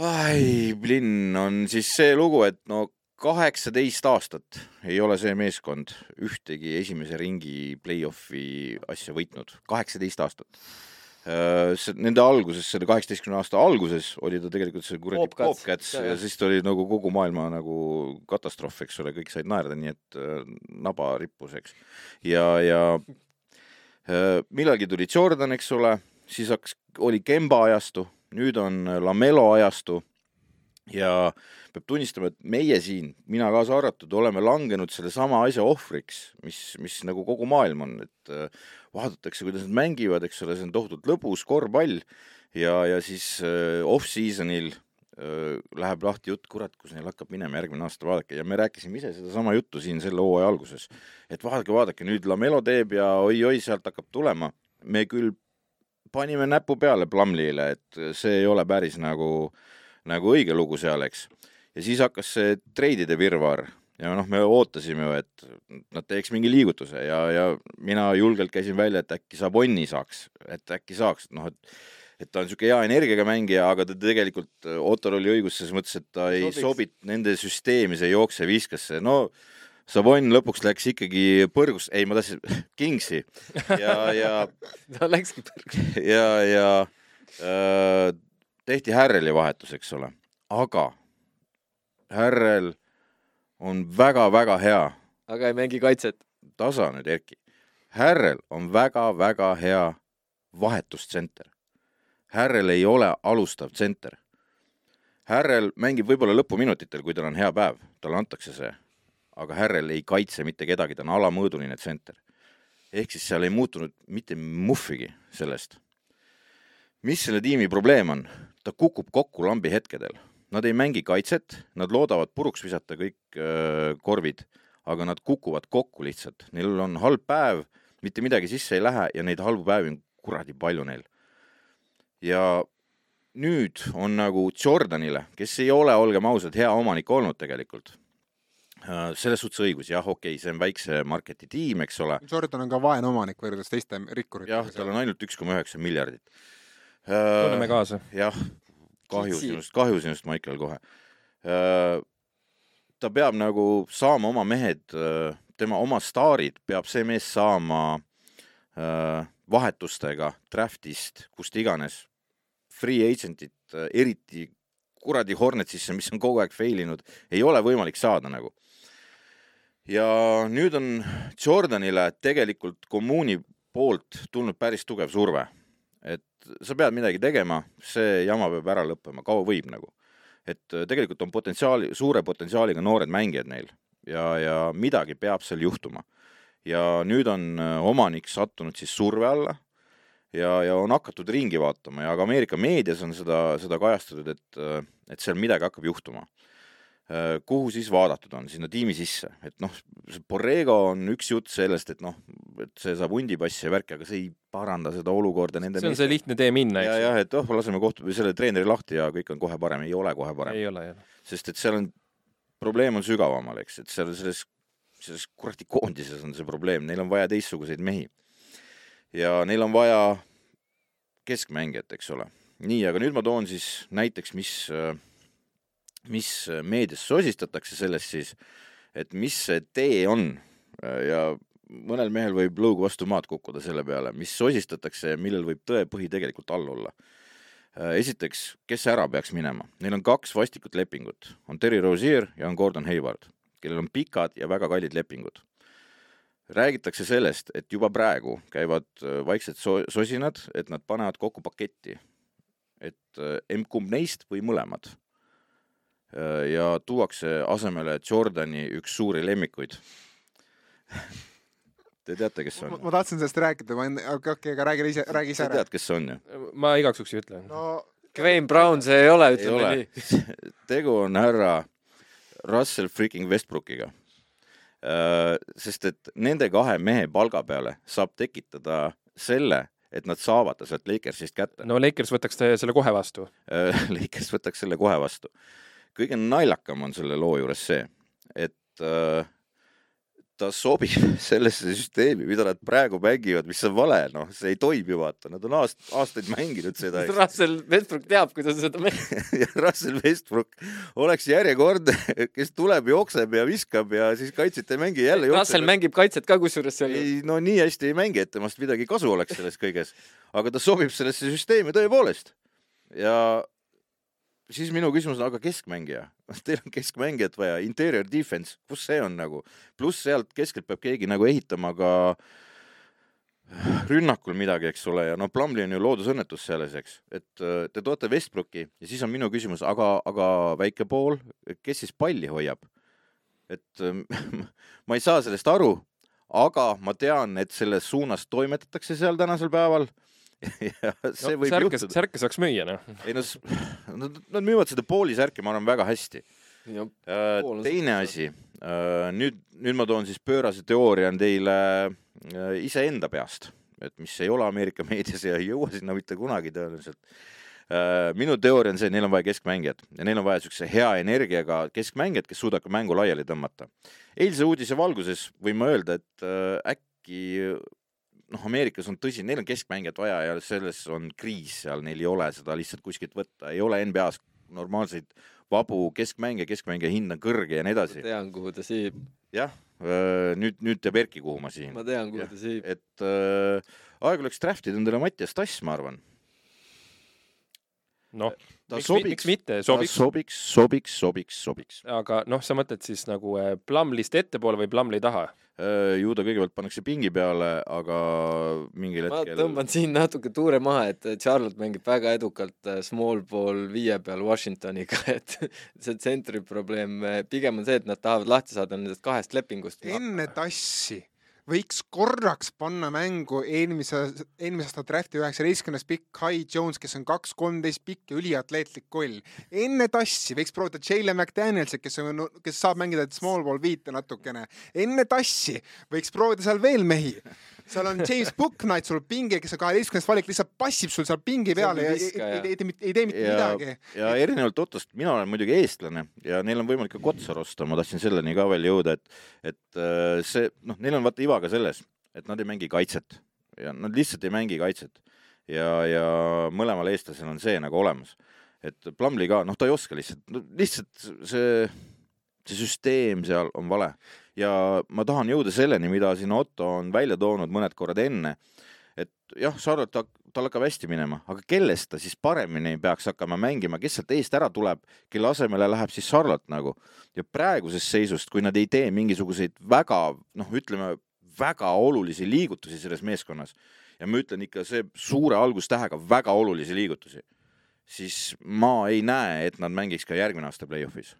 ai, Blinn on siis see lugu, et no kaheksateist aastat ei ole see meeskond ühtegi esimese ringi play-off'i asja võitnud, kaheksateist aastat. Äh, nende alguses, selle kaheksateistkümne aasta alguses oli ta tegelikult see kuradi Popcats ja siis ta oli nagu kogu maailma nagu katastroof, eks ole, kõik said naerda, nii et äh, naba rippus, eks. ja, ja millalgi tuli Jordan, eks ole, siis hakkas, oli Kemba ajastu, nüüd on Lamelo ajastu. Ja peab tunnistama, et meie siin, mina kaasa arvatud, oleme langenud sellesama asja ohvriks, mis, mis nagu kogu maailm on, et äh, vaadatakse, kuidas nad mängivad, eks ole, see on tohutult lõbus korvpall. Ja, ja siis äh, off-season'il äh, läheb lahti jutt, kurat, kus neil hakkab minema järgmine aasta, vaadake, ja me rääkisime ise sedasama juttu siin selle hooaja alguses. et vaadake, vaadake, nüüd Lamelo teeb ja oi-oi, sealt hakkab tulema. me küll panime näpu peale Plumlee'le, et see ei ole päris nagu, nagu õige lugu seal, eks. ja siis hakkas see treidide virvarr ja noh, me ootasime ju, et nad teeks mingi liigutuse ja, ja mina julgelt käisin välja, et äkki Sabonni saaks, et äkki saaks, noh, et et ta on niisugune hea energiaga mängija, aga ta tegelikult, Ottor oli õigus selles mõttes, et ta ei sobitu nende süsteemi, see jookse-viskasse, no Savon lõpuks läks ikkagi põrgus, ei, ma tahtsin Kingsi ja, ja ta läkski põrgu. ja, ja äh, tehti Härreli vahetus, eks ole, aga Härrel on väga-väga hea, aga ei mängi kaitset. tasa nüüd Erki, Härrel on väga-väga hea vahetustsenter. Härrel ei ole alustav tsenter. Härrel mängib võib-olla lõpuminutitel, kui tal on hea päev, talle antakse see, aga Härrel ei kaitse mitte kedagi, ta on alamõõduline tsenter. ehk siis seal ei muutunud mitte muhvigi sellest. mis selle tiimi probleem on? ta kukub kokku lambi hetkedel. Nad ei mängi kaitset, nad loodavad puruks visata kõik öö, korvid, aga nad kukuvad kokku lihtsalt, neil on halb päev, mitte midagi sisse ei lähe ja neid halbu päevi on kuradi palju neil. Ja nüüd on nagu Jordanile, kes ei ole, olgem ausad, hea omanik olnud tegelikult. selles suhtes õigus, jah, okei okay,, see on väikse marketi tiim, eks ole. Jordan on ka vaene omanik võrreldes teiste jah, rikkuritega. tal on ainult üks koma üheksa miljardit. tunneme kaasa. jah, kahju sinust, kahju sinust, Maicel, kohe. ta peab nagu saama oma mehed, tema oma staarid peab see mees saama vahetustega draftist, kust iganes. Free agent'it, eriti kuradi Hornetsisse, mis on kogu aeg fail inud, ei ole võimalik saada nagu. ja nüüd on Jordanile tegelikult kommuuni poolt tulnud päris tugev surve et sa pead midagi tegema, see jama peab ära lõppema, kaua võib nagu. et äh, tegelikult on potentsiaali, suure potentsiaaliga noored mängijad neil ja, ja midagi peab seal juhtuma. ja nüüd on äh, omanik sattunud siis surve alla ja, ja on hakatud ringi vaatama ja ka Ameerika meedias on seda, seda kajastatud, et, et seal midagi hakkab juhtuma. kuhu siis vaadatud on, sinna tiimi sisse, et noh, Borrego on üks jutt sellest, et noh, et see saab hundipassi ja värki, aga see ei paranda seda olukorda nende see on see lihtne tee minna, ja, eks jah, et oh, laseme kohtu, selle treeneri lahti ja kõik on kohe parem, ei ole kohe parem, ei ole, ole. sest et seal on, probleem on sügavamal, eks, et seal selles, selles kuradi koondises on see probleem, neil on vaja teistsuguseid mehi. Ja neil on vaja keskmängijat, eks ole. nii, aga nüüd ma toon siis näiteks, mis, mis meedias sosistatakse sellest siis, et mis see tee on ja mõnel mehel võib lõug vastu maad kukkuda selle peale, mis sosistatakse ja millel võib tõepõhi tegelikult all olla. esiteks, kes ära peaks minema? Neil on kaks vastikut lepingut, on Terry Rozier ja on Gordon Hayward, kellel on pikad ja väga kallid lepingud. Räägitakse sellest, et juba praegu käivad äh, vaiksed so- sosinad, et nad panevad kokku paketti, et äh, emb-kumb neist või mõlemad. ja tuuakse asemele Jordani üks suuri lemmikuid. Te teate, kes see on? ma tahtsin sellest rääkida, ma enne, okei, okei, aga räägi ise, räägi ise sa ära tead,. kes see on ju? ma igaks juhuks ei ütle. no Dwayne Brown see ei ole, ei ütleme ole nii. tegu on härra Russell freaking Westbrookiga. Sest et nende kahe mehe palga peale saab tekitada selle, et nad saavad ta sealt Lakersist kätte. no Lakers võtaks ta selle kohe vastu. Lakers võtaks selle kohe vastu. kõige naljakam on selle loo juures see, et äh, ta sobib sellesse süsteemi, mida nad praegu mängivad, mis on vale, noh, see ei toimi, vaata, nad on aast-, aastaid mänginud seda. Russell Westbrook teab, kuidas seda mängida. ja Russell Westbrook oleks järjekordne, kes tuleb, jookseb ja viskab ja siis kaitset ei mängi, jälle Russell jookseb. mängib kaitset ka kusjuures seal. ei, no nii hästi ei mängi, et temast midagi kasu oleks selles kõiges, aga ta sobib sellesse süsteemi tõepoolest. ja siis minu küsimus on, aga keskmängija, teil on keskmängijat vaja, interior defense, kus see on nagu, pluss sealt keskelt peab keegi nagu ehitama ka rünnakul midagi, eks ole, ja no Plumlee on ju loodusõnnetus selles, eks, et äh, te toote Westbrooki ja siis on minu küsimus, aga, aga väike pool, kes siis palli hoiab? et ähm, ma ei saa sellest aru, aga ma tean, et selles suunas toimetatakse seal tänasel päeval. ja see no, võib särke, juhtuda. särke saaks müüa, noh. ei no s- nad, nad müüvad seda pooli särki, ma arvan, väga hästi. Äh, teine asi, nüüd, nüüd ma toon siis pöörase teooria on teile äh, iseenda peast, et mis ei ole Ameerika meedias ja ei jõua sinna mitte kunagi tõenäoliselt. minu teooria on see, et neil on vaja keskmängijat ja neil on vaja siukse hea energiaga keskmängijat, kes suudab ka mängu laiali tõmmata. eilse uudise valguses võin ma öelda, et äh, äkki noh, Ameerikas on tõsi, neil on keskmängijat vaja ja selles on kriis seal, neil ei ole seda lihtsalt kuskilt võtta, ei ole NBA-s normaalseid vabu keskmänge, keskmängija hind on kõrge ja nii edasi. tean, kuhu ta siib, jah, nüüd, nüüd teab Erki, kuhu ma siin. ma tean, kuhu Jah. ta siib. et äh, aeg oleks draft ida endale Mattias Tass, ma arvan. noh, ta miks, sobiks miks, mitte, sobiks. sobiks, sobiks, sobiks, sobiks. aga noh, sa mõtled siis nagu äh, Plumlist ettepoole või Plumli taha? ju ta kõigepealt pannakse pingi peale, aga mingil ma hetkel tõmban siin natuke tuure maha, et Charlotte mängib väga edukalt äh, small ball viie peal Washingtoniga, et see tsentri probleem äh, pigem on see, et nad tahavad lahti saada nendest kahest lepingust. enne tassi võiks korraks panna mängu eelmise, eelmise aasta drafti üheksateistkümnes pikk Kai Jones, kes on kaks kolmteist pikk ja üliatleetlik koll. enne tassi võiks proovida Jalen McDanielsit, kes on, kes saab mängida small ball viite natukene. enne tassi võiks proovida seal veel mehi. Seal on James Booknight sul pingil, kes on kaheteistkümnes valik, lihtsalt passib sul seal pingi peale ja ei, ei, ei, tee mitte- ei tee mitte midagi., ja erinevalt Ottost, mina olen muidugi eestlane ja neil on võimalik ka Kotsar osta, ma tahtsin selleni ka veel jõuda, et, et äh, see, noh, neil on vaata iva ka selles, et nad ei mängi kaitset ja nad lihtsalt ei mängi kaitset ja, ja mõlemal eestlasel on see nagu olemas. et Plumlee ka, noh, ta ei oska lihtsalt no,, lihtsalt see, see süsteem seal on vale. Ja ma tahan jõuda selleni, mida siin Otto on välja toonud mõned korrad enne, et jah, Charlotte, tal hakkab hästi minema, aga kellest ta siis paremini peaks hakkama mängima, kes sealt eest ära tuleb, kelle asemele läheb siis Charlotte nagu? Ja praegusest seisust, kui nad ei tee mingisuguseid väga noh, ütleme väga olulisi liigutusi selles meeskonnas ja ma ütlen ikka see suure algustähega väga olulisi liigutusi, siis ma ei näe, et nad mängiks ka järgmine aasta play-off'is.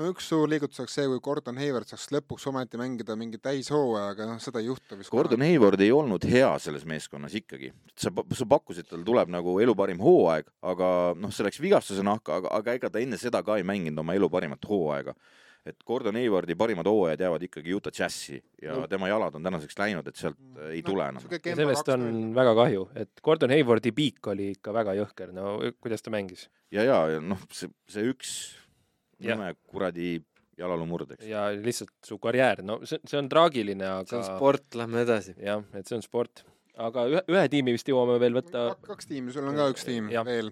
No üks suur liigutus oleks see, kui Gordon Hayward saaks lõpuks ometi mängida mingi täishooaja, aga noh, seda ei juhtu vist. Gordon Hayward ei olnud hea selles meeskonnas ikkagi, sa, sa pakkusid, tal tuleb nagu elu parim hooaeg, aga noh, see läks vigastuse nahka, aga, aga ega ta enne seda ka ei mänginud oma elu parimat hooaega. et Gordon Haywardi parimad hooajad jäävad ikkagi Utah Jazzi ja No. tema jalad on tänaseks läinud, et sealt äh, ei tule enam. sellest on väga kahju, et Gordon Haywardi piik oli ikka väga jõhker, no kuidas ta mängis ja, ja, ja noh, see, see üks. Nõme kuradi jalalumurd, eks. ja lihtsalt su karjäär, no see, see on traagiline, see on aga sport, lähme edasi. jah, et see on sport. aga ühe, ühe tiimi vist jõuame veel võtta. kaks tiimi, sul on ka üks tiim Jah. veel.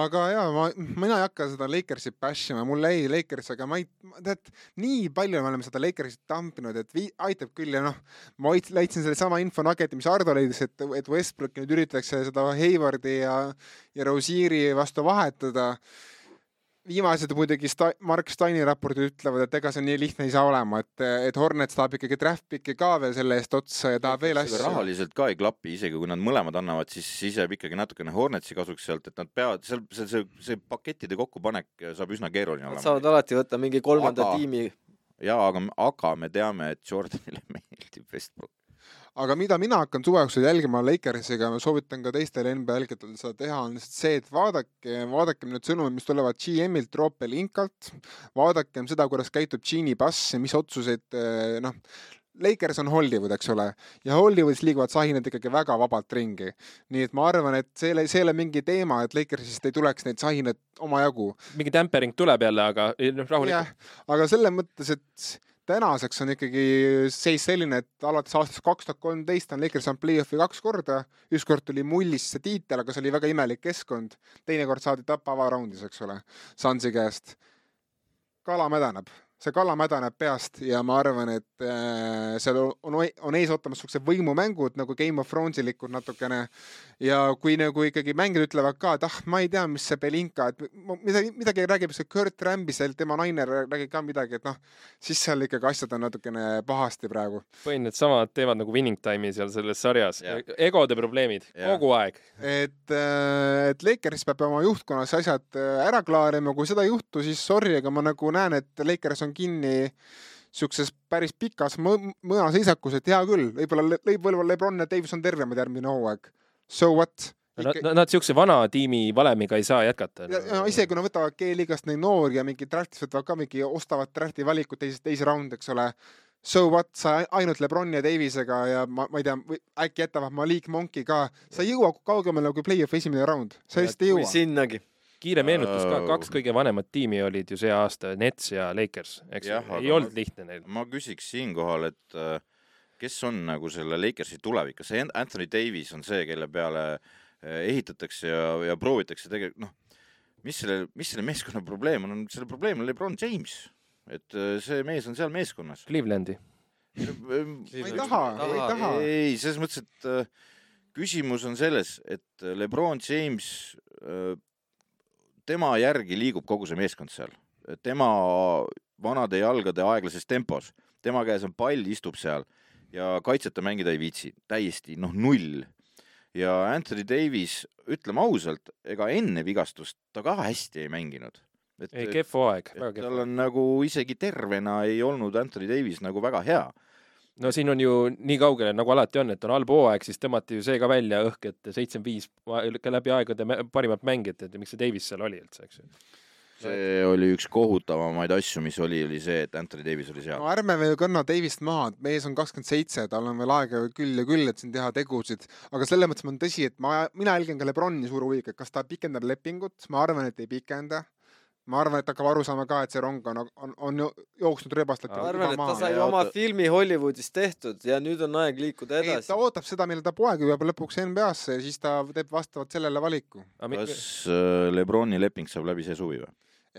aga jaa, ma, mina ei hakka seda Lakersi bash ima, mulle ei Lakers, aga ma ei, tead, nii palju me oleme seda Lakersit tampinud, et vii-, aitab küll ja noh, ma leidsin sellesama info nugget'i, mis Ardo leidis, et, et Westbrooki nüüd üritatakse seda Haywardi ja, ja Rozieri vastu vahetada viimased muidugi Sta-, Mark Steini raportid ütlevad, et ega see nii lihtne ei saa olema, et, et Hornets tahab ikkagi draft pick'i ka veel selle eest otsa ja tahab veel asju. rahaliselt ka ei klapi, isegi kui nad mõlemad annavad, siis, siis jääb ikkagi natukene Hornetsi kasuks sealt, et nad peavad, seal, see, see, see pakettide kokkupanek saab üsna keeruline Nad olema. saavad alati võtta mingi kolmanda Aga- tiimi, jaa, aga, aga me teame, et Jordanile meeldib Westbrook. Aga mida mina hakkan suve jooksul jälgima Lakersiga, ma soovitan ka teistele NBA jälgijatel seda teha, on lihtsalt see, et vaadake, vaadakem need sõnumid, mis tulevad GM-ilt, Rob Pelinkalt, vaadakem seda, kuidas käitub Genie Bass ja mis otsuseid eh, noh, Lakers on Hollywood, eks ole, ja Hollywoodis liiguvad sahinad ikkagi väga vabalt ringi. nii et ma arvan, et see ei ole, see ei ole mingi teema, et Lakersist ei tuleks neid sahinaid omajagu mingi tampering tuleb jälle, aga eh, noh, rahulikult. aga selles mõttes, et tänaseks on ikkagi seis selline, et alates aastast kaks tuhat kolmteist on Lakers saanud play-off'i kaks korda, ükskord tuli mullist see tiitel, aga see oli väga imelik keskkond, teinekord saadi tapa avaraundis, eks ole, Sunsi käest. kala mädaneb, see kala mädaneb peast ja ma arvan, et äh, seal on, on ees ootamas siuksed võimumängud nagu Game of Thronesilikud natukene. ja kui nagu ikkagi mängijad ütlevad ka, et ah, ma ei tea, mis see Belinka, et midagi, midagi räägib see Kurt Rambisel, tema naine räägib ka midagi, et noh, siis seal ikkagi asjad on natukene pahasti praegu. põhimõtteliselt samad teevad nagu Winning Time'i seal selles sarjas. egode probleemid ja. kogu aeg. et, äh, et Lakers peab oma juhtkonnas asjad äh, ära klaarima, kui seda ei juhtu, siis sorry, aga ma nagu näen, et Lakers on kinni siukses päris pikas mõõnaseisakus, et hea küll, võib-olla, võib-olla Lebron ja Davis on tervemad järgmine hooaeg. So what? Nad, nad siukse vana tiimi valemiga ei saa jätkata. no isegi kui nad võtavad G-liigast neid noori ja mingi draft'is võtavad ka mingi, ostavad draft'i valikut teises, teise raund, eks ole. So what, sa ainult Lebron ja Davisega ja ma, ma ei tea, äkki jätavad Malik Monki ka, sa ei jõua kaugemale kui play-off esimene raund, sa lihtsalt ei jõua. sinnagi kiire meenutus ka, kaks kõige vanemat tiimi olid ju see aasta, Nets ja Lakers, eks ju, ei olnud lihtne neil. ma küsiks siinkohal, et äh, kes on nagu selle Lakersi tulevik, kas Anthony Davis on see, kelle peale äh, ehitatakse ja, ja proovitakse tegelikult noh, mis selle, mis selle meeskonna probleem on, selle probleem on Lebron James, et äh, see mees on seal meeskonnas. Clevelandi. ma ei taha, ei taha. ei, selles mõttes, et küsimus on selles, et Lebron James tema järgi liigub kogu see meeskond seal, tema vanade jalgade aeglases tempos, tema käes on pall, istub seal ja kaitseta mängida ei viitsi, täiesti noh, null. ja Anthony Davis, ütleme ausalt, ega enne vigastust ta ka hästi ei mänginud. ei, kehv hooaeg, väga kehv. tal on nagu isegi tervena ei olnud Anthony Davis nagu väga hea no siin on ju nii kaugele, nagu alati on, et on halb hooaeg, siis tõmmati ju see ka välja õhk, et seitsekümmend viis läbi aegade parimat mängijat, et miks see Davis seal oli üldse, eks ju. See oli üks kohutavamaid asju, mis oli, oli see, et Anthony Davis oli seal. no ärme veel kanna Davist maha, mees on kakskümmend seitse, tal on veel aega küll ja küll, et siin teha tegusid, aga selles mõttes on tõsi, et ma, mina jälgin ka Lebroni suure huviga, kas ta pikendab lepingut, ma arvan, et ei pikenda ma arvan, et hakkab aru saama ka, et see rong on, on, on jooksnud rööbastelt. ma arvan, et ta sai ja oma oota. filmi Hollywoodis tehtud ja nüüd on aeg liikuda edasi. ta ootab seda, millal ta poeg jõuab lõpuks NBA-sse ja siis ta teeb vastavalt sellele valiku. kas äh, Lebroni leping saab läbi see suvi või?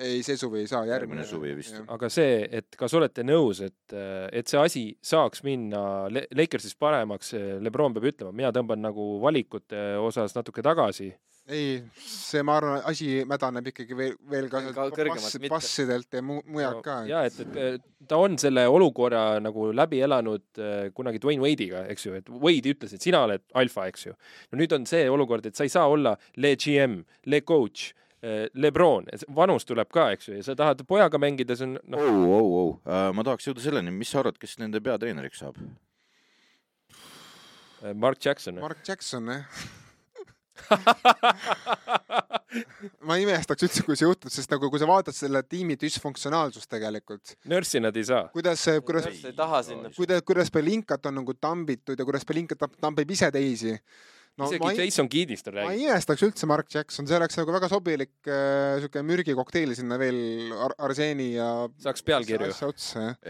ei, see suvi ei saa, järgmine, järgmine suvi vist. aga see, et kas olete nõus, et, et see asi saaks minna Lakersis paremaks, Lebron peab ütlema, mina tõmban nagu valikute osas natuke tagasi ei, see, ma arvan, asi mädaneb ikkagi veel, veel ka, ka pass, passidelt ja mu-, mujalt no, ka. ja et, et ta on selle olukorra nagu läbi elanud äh, kunagi Dwayne Wade'iga, eks ju, et Wade ütles, et sina oled alfa, eks ju. no nüüd on see olukord, et sa ei saa olla le GM, le coach äh,, Lebron, vanus tuleb ka, eks ju, ja sa tahad pojaga mängida, see on noh. oh, oh, oh. Uh, ma tahaks jõuda selleni, mis sa arvad, kes nende peatreeneriks saab? Mark Jackson. Mark Jackson, jah ma ei imestaks üldse, kui see juhtub, sest nagu kui sa vaatad selle tiimi düsfunktsionaalsust tegelikult. nörssi nad ei saa. kuidas, kuidas, kuidas, kuidas Belinkat on nagu tambitud ja kuidas Belinkat tambib ise teisi no, isegi Jason Keedist on räägitud. ma ei imestaks üldse Mark Jackson, see oleks nagu väga sobilik äh, sihuke mürgikokteil sinna veel ar arseeni ja. saaks pealkirju.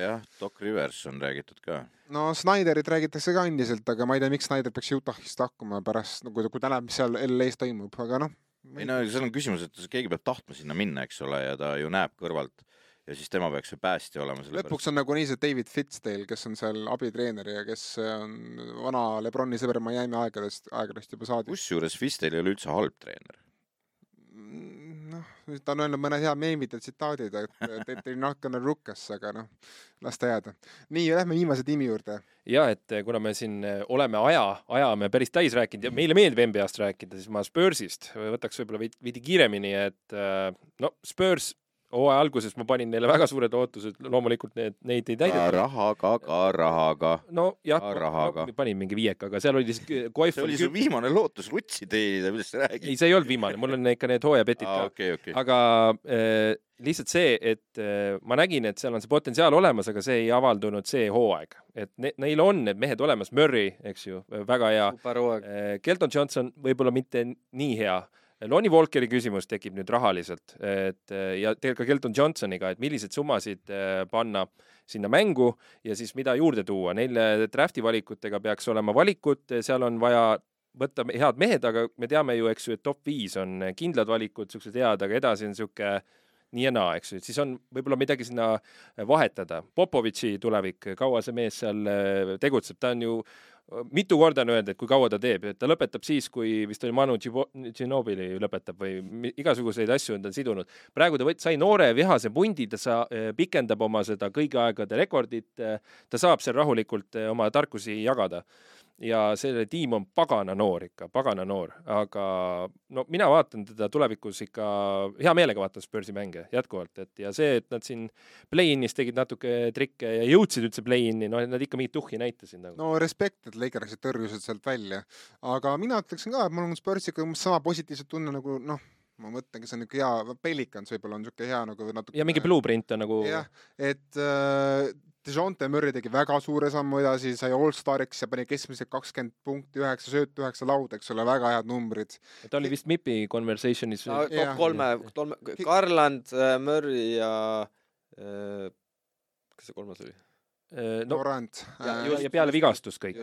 jah, Doc Rivers on räägitud ka. no Snyderit räägitakse ka endiselt, aga ma ei tea, miks Snyder peaks Utah'ist hakkama pärast nagu, kui ta näeb, mis seal LA-s toimub, aga noh. ei no seal on küsimus, et keegi peab tahtma sinna minna, eks ole, ja ta ju näeb kõrvalt ja siis tema peaks see päästja olema. lõpuks on nagunii see David Fitzdale, kes on seal abitreener ja kes on vana Lebroni sõber Miami aegadest, aegadest juba saadik. kusjuures Fitzdale ei ole üldse halb treener. noh, ta on öelnud mõned head meemid ja tsitaadid, et they are not gonna rook us, aga noh, las ta jääda. nii, lähme viimase tiimi juurde. ja et kuna me siin oleme aja, aja me päris täis rääkinud ja meile meeldib NBA-st rääkida, siis ma Spursist võtaks võib-olla veidi kiiremini, et no Spurs hooaja alguses ma panin neile väga suured ootused, loomulikult need, neid ei täidetud. ka rahaga, ka rahaga. nojah, no, panin mingi viieka, aga seal oli siis Koif see oli su viimane lootus rutsi teenida, millest sa räägid? ei, see ei olnud viimane, mul on ikka need hooajapetid ka okay,. Okay. aga äh, lihtsalt see, et äh, ma nägin, et seal on see potentsiaal olemas, aga see ei avaldunud see hooaeg, et ne, neil on need mehed olemas, Murry, eks ju, väga hea. Äh, Kelton Johnson võib-olla mitte nii hea Lonnie Walkeri küsimus tekib nüüd rahaliselt, et ja tegelikult ka Kelton Johnsoniga, et milliseid summasid äh, panna sinna mängu ja siis mida juurde tuua. Neil draft'i valikutega peaks olema valikud, seal on vaja võtta head mehed, aga me teame ju, eks ju, et top viis on kindlad valikud, niisugused head, aga edasi on niisugune nii ja naa, eks ju, et siis on võib-olla midagi sinna vahetada. Popovitši tulevik, kaua see mees seal äh, tegutseb, ta on ju mitu korda on öeldud, et kui kaua ta teeb, et ta lõpetab siis, kui vist oli Manu Ginobili lõpetab või igasuguseid asju on ta sidunud. praegu ta võt-, sai noore vihase pundi, ta sa-, pikendab oma seda kõigi aegade rekordit, ta saab seal rahulikult eh, oma tarkusi jagada. Ja selle tiim on pagana noor ikka, pagana noor, aga no mina vaatan teda tulevikus ikka, hea meelega vaatan Spursi mänge jätkuvalt, et ja see, et nad siin play-in'is tegid natuke trikke ja jõudsid üldse play-in'i, no nad ikka mingit tuhhi näitasid nagu. no respekt, et Lakersid tõrjusid sealt välja, aga mina ütleksin ka, et mul on Spursiga umbes sama positiivset tunne nagu noh, ma mõtlengi, see on niisugune hea, Pelicans võib-olla on niisugune hea nagu natuke ja mingi blueprint on nagu jah, et äh, Dejounte Murry tegi väga suure sammu edasi, sai allstariks ja pani keskmiselt kakskümmend punkti, üheksa söötu, üheksa lauda, eks ole, väga head numbrid. ta oli vist MIP-i conversation'is no, top kolme, kolme, Garland, Murry ja äh, kes see kolmas oli? No Morant. Ja Äh, ja peale vigastust kõik.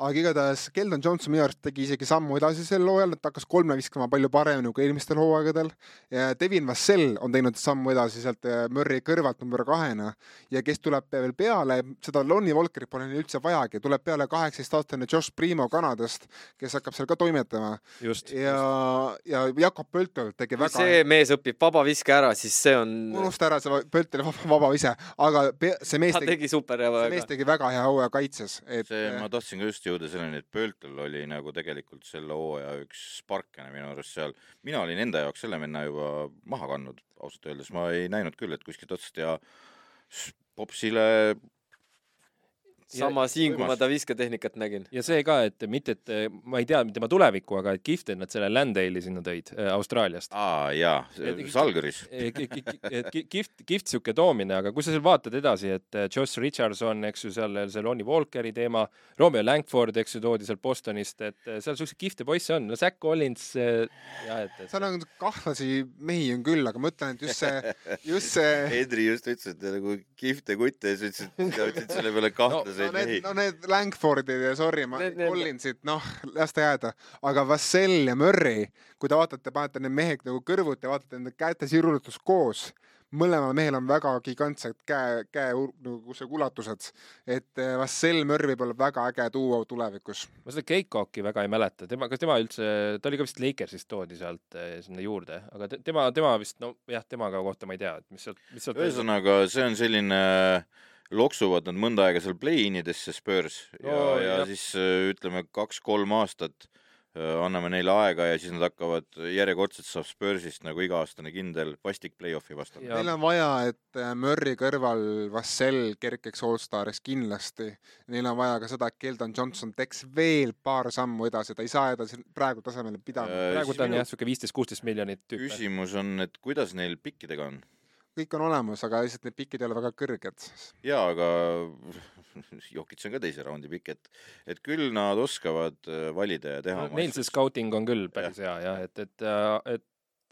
aga igatahes Keldon Johnson minu arust tegi isegi sammu edasi sel hooajal, et hakkas kolme viskama palju paremini kui eelmistel hooaegadel. ja Devin Vassell on teinud sammu edasi sealt äh, Murry kõrvalt number kahena ja kes tuleb veel peale, seda Lonnie Walkerit pole neil üldse vajagi, tuleb peale kaheksateistaastane Josh Primo Kanadast, kes hakkab seal ka toimetama just. ja, ja Jakob Pöltl tegi kui väga see mees õpib vabaviske ära, siis see on, unusta ära see Pöltli vaba, vaba ise, aga see mees ta tegi, tegi super ja see mees tegi väga hea hooaja kaitses, et see, ma tahtsin ka just jõuda selleni, et Pöltl oli nagu tegelikult selle hooaja üks sparkene minu arust seal. mina olin enda jaoks selle venna juba maha kandnud, ausalt öeldes, ma ei näinud küll, et kuskilt otsast ja Popsile sama siin, kui ma ta visketehnikat nägin. ja see ka, et mitte, et eh, ma ei tea tema tulevikku, aga et kihvt, et nad selle Landale'i sinna tõid äh, Austraaliast. aa jaa, Salgris. kihvt, kihvt sihuke toomine, aga kui sa seal vaatad edasi, et eh, Josh Richardson, eks ju, seal see Lonnie Walkeri teema, Romeo Langford, eks ju, toodi sealt Bostonist, et eh, seal siukseid kihvte poisse on, no Zack Collins, jah, et, et seal on kahtlasi mehi on küll, aga ma ütlen, et just see, just see Hedri just ütles, et nagu kihvte kutte ja siis ütles, et sa ütlesid selle peale no kahtlaseid need mehi, no need Langfordid ja sorry, ma Collinsid, noh, las ta jääda, aga Vassell ja Murry, kui te vaatate, panete need mehed nagu kõrvuti ja vaatate nende käte sirutust koos, mõlemal mehel on väga gigantsed käe, käe nagu see ulatused, et eh, Vassell Murry võib olla väga äge duo tulevikus. ma seda Keikoki väga ei mäleta, tema, kas tema üldse, ta oli ka vist Lakersist toodi sealt eh, sinna juurde, aga te- tema, tema vist, no jah, temaga kohta ma ei tea, et mis sealt, mis sealt ühesõnaga see on selline loksuvad nad mõnda aega seal play-in'idesse Spurs ja No, ja jah. siis äh, ütleme kaks-kolm aastat äh, anname neile aega ja siis nad hakkavad järjekordselt saab Spursist nagu iga-aastane kindel vastik play-off'i vastane. Neil on vaja, et eh, Murry kõrval Vassell kerkeks allstariks kindlasti. Neil on vaja ka seda, et Keldon Johnson teeks veel paar sammu edasi, ta ei saa edasi praegu tasemele pidama. Äh, praegu ta on jah, sihuke viisteist, kuusteist miljonit tüüp. küsimus on, et kuidas neil pikkidega on? Kõik on olemas, aga lihtsalt need pikid ei ole väga kõrged. jaa, aga Jokits on ka teise raundi pikk, et, et küll nad oskavad äh, valida ja teha. Neil see scouting on küll päris hea jah, et, et, et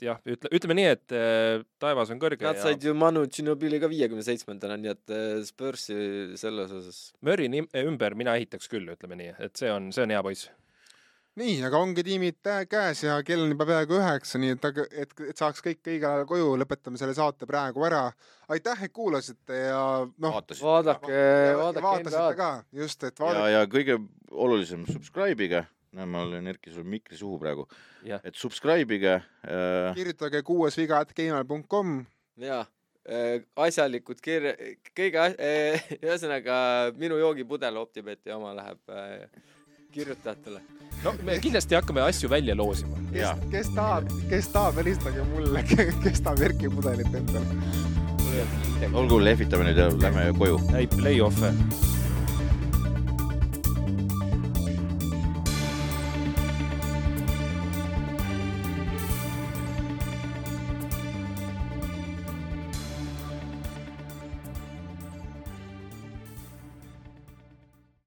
jah, ütle, ütleme nii, et eh, taevas on kõrge Nad ja said ju Manu Ginobili ka viiekümne seitsmendana, nii et äh, Spursi selles osas Murry ümber mina ehitaks küll, ütleme nii, et see on, see on hea poiss. nii, aga ongi tiimid käes ja kell on juba peaaegu üheksa, nii et, et, et saaks kõik õigel ajal koju, lõpetame selle saate praegu ära. aitäh, et kuulasite ja noh, vaatasid. vaadake, vaadake vaatasite ka, just, et ja, vaadake. ja kõige olulisem, subscribe'ige, näe, ma olen Erki sul mikri suhu praegu, et subscribe'ige äh,, kirjutage kuues viga, et gmail.com. jaa, asjalikud kirja, kõige as-, ühesõnaga minu joogipudel Optibeti oma läheb äh, kirjutajatele. no me kindlasti hakkame asju välja loosima. kes kes tahab, kes tahab, helistage mulle, kes tahab Erki pudelit endale. olgu, lehvitame nüüd ja lähme koju. ei, play-off'e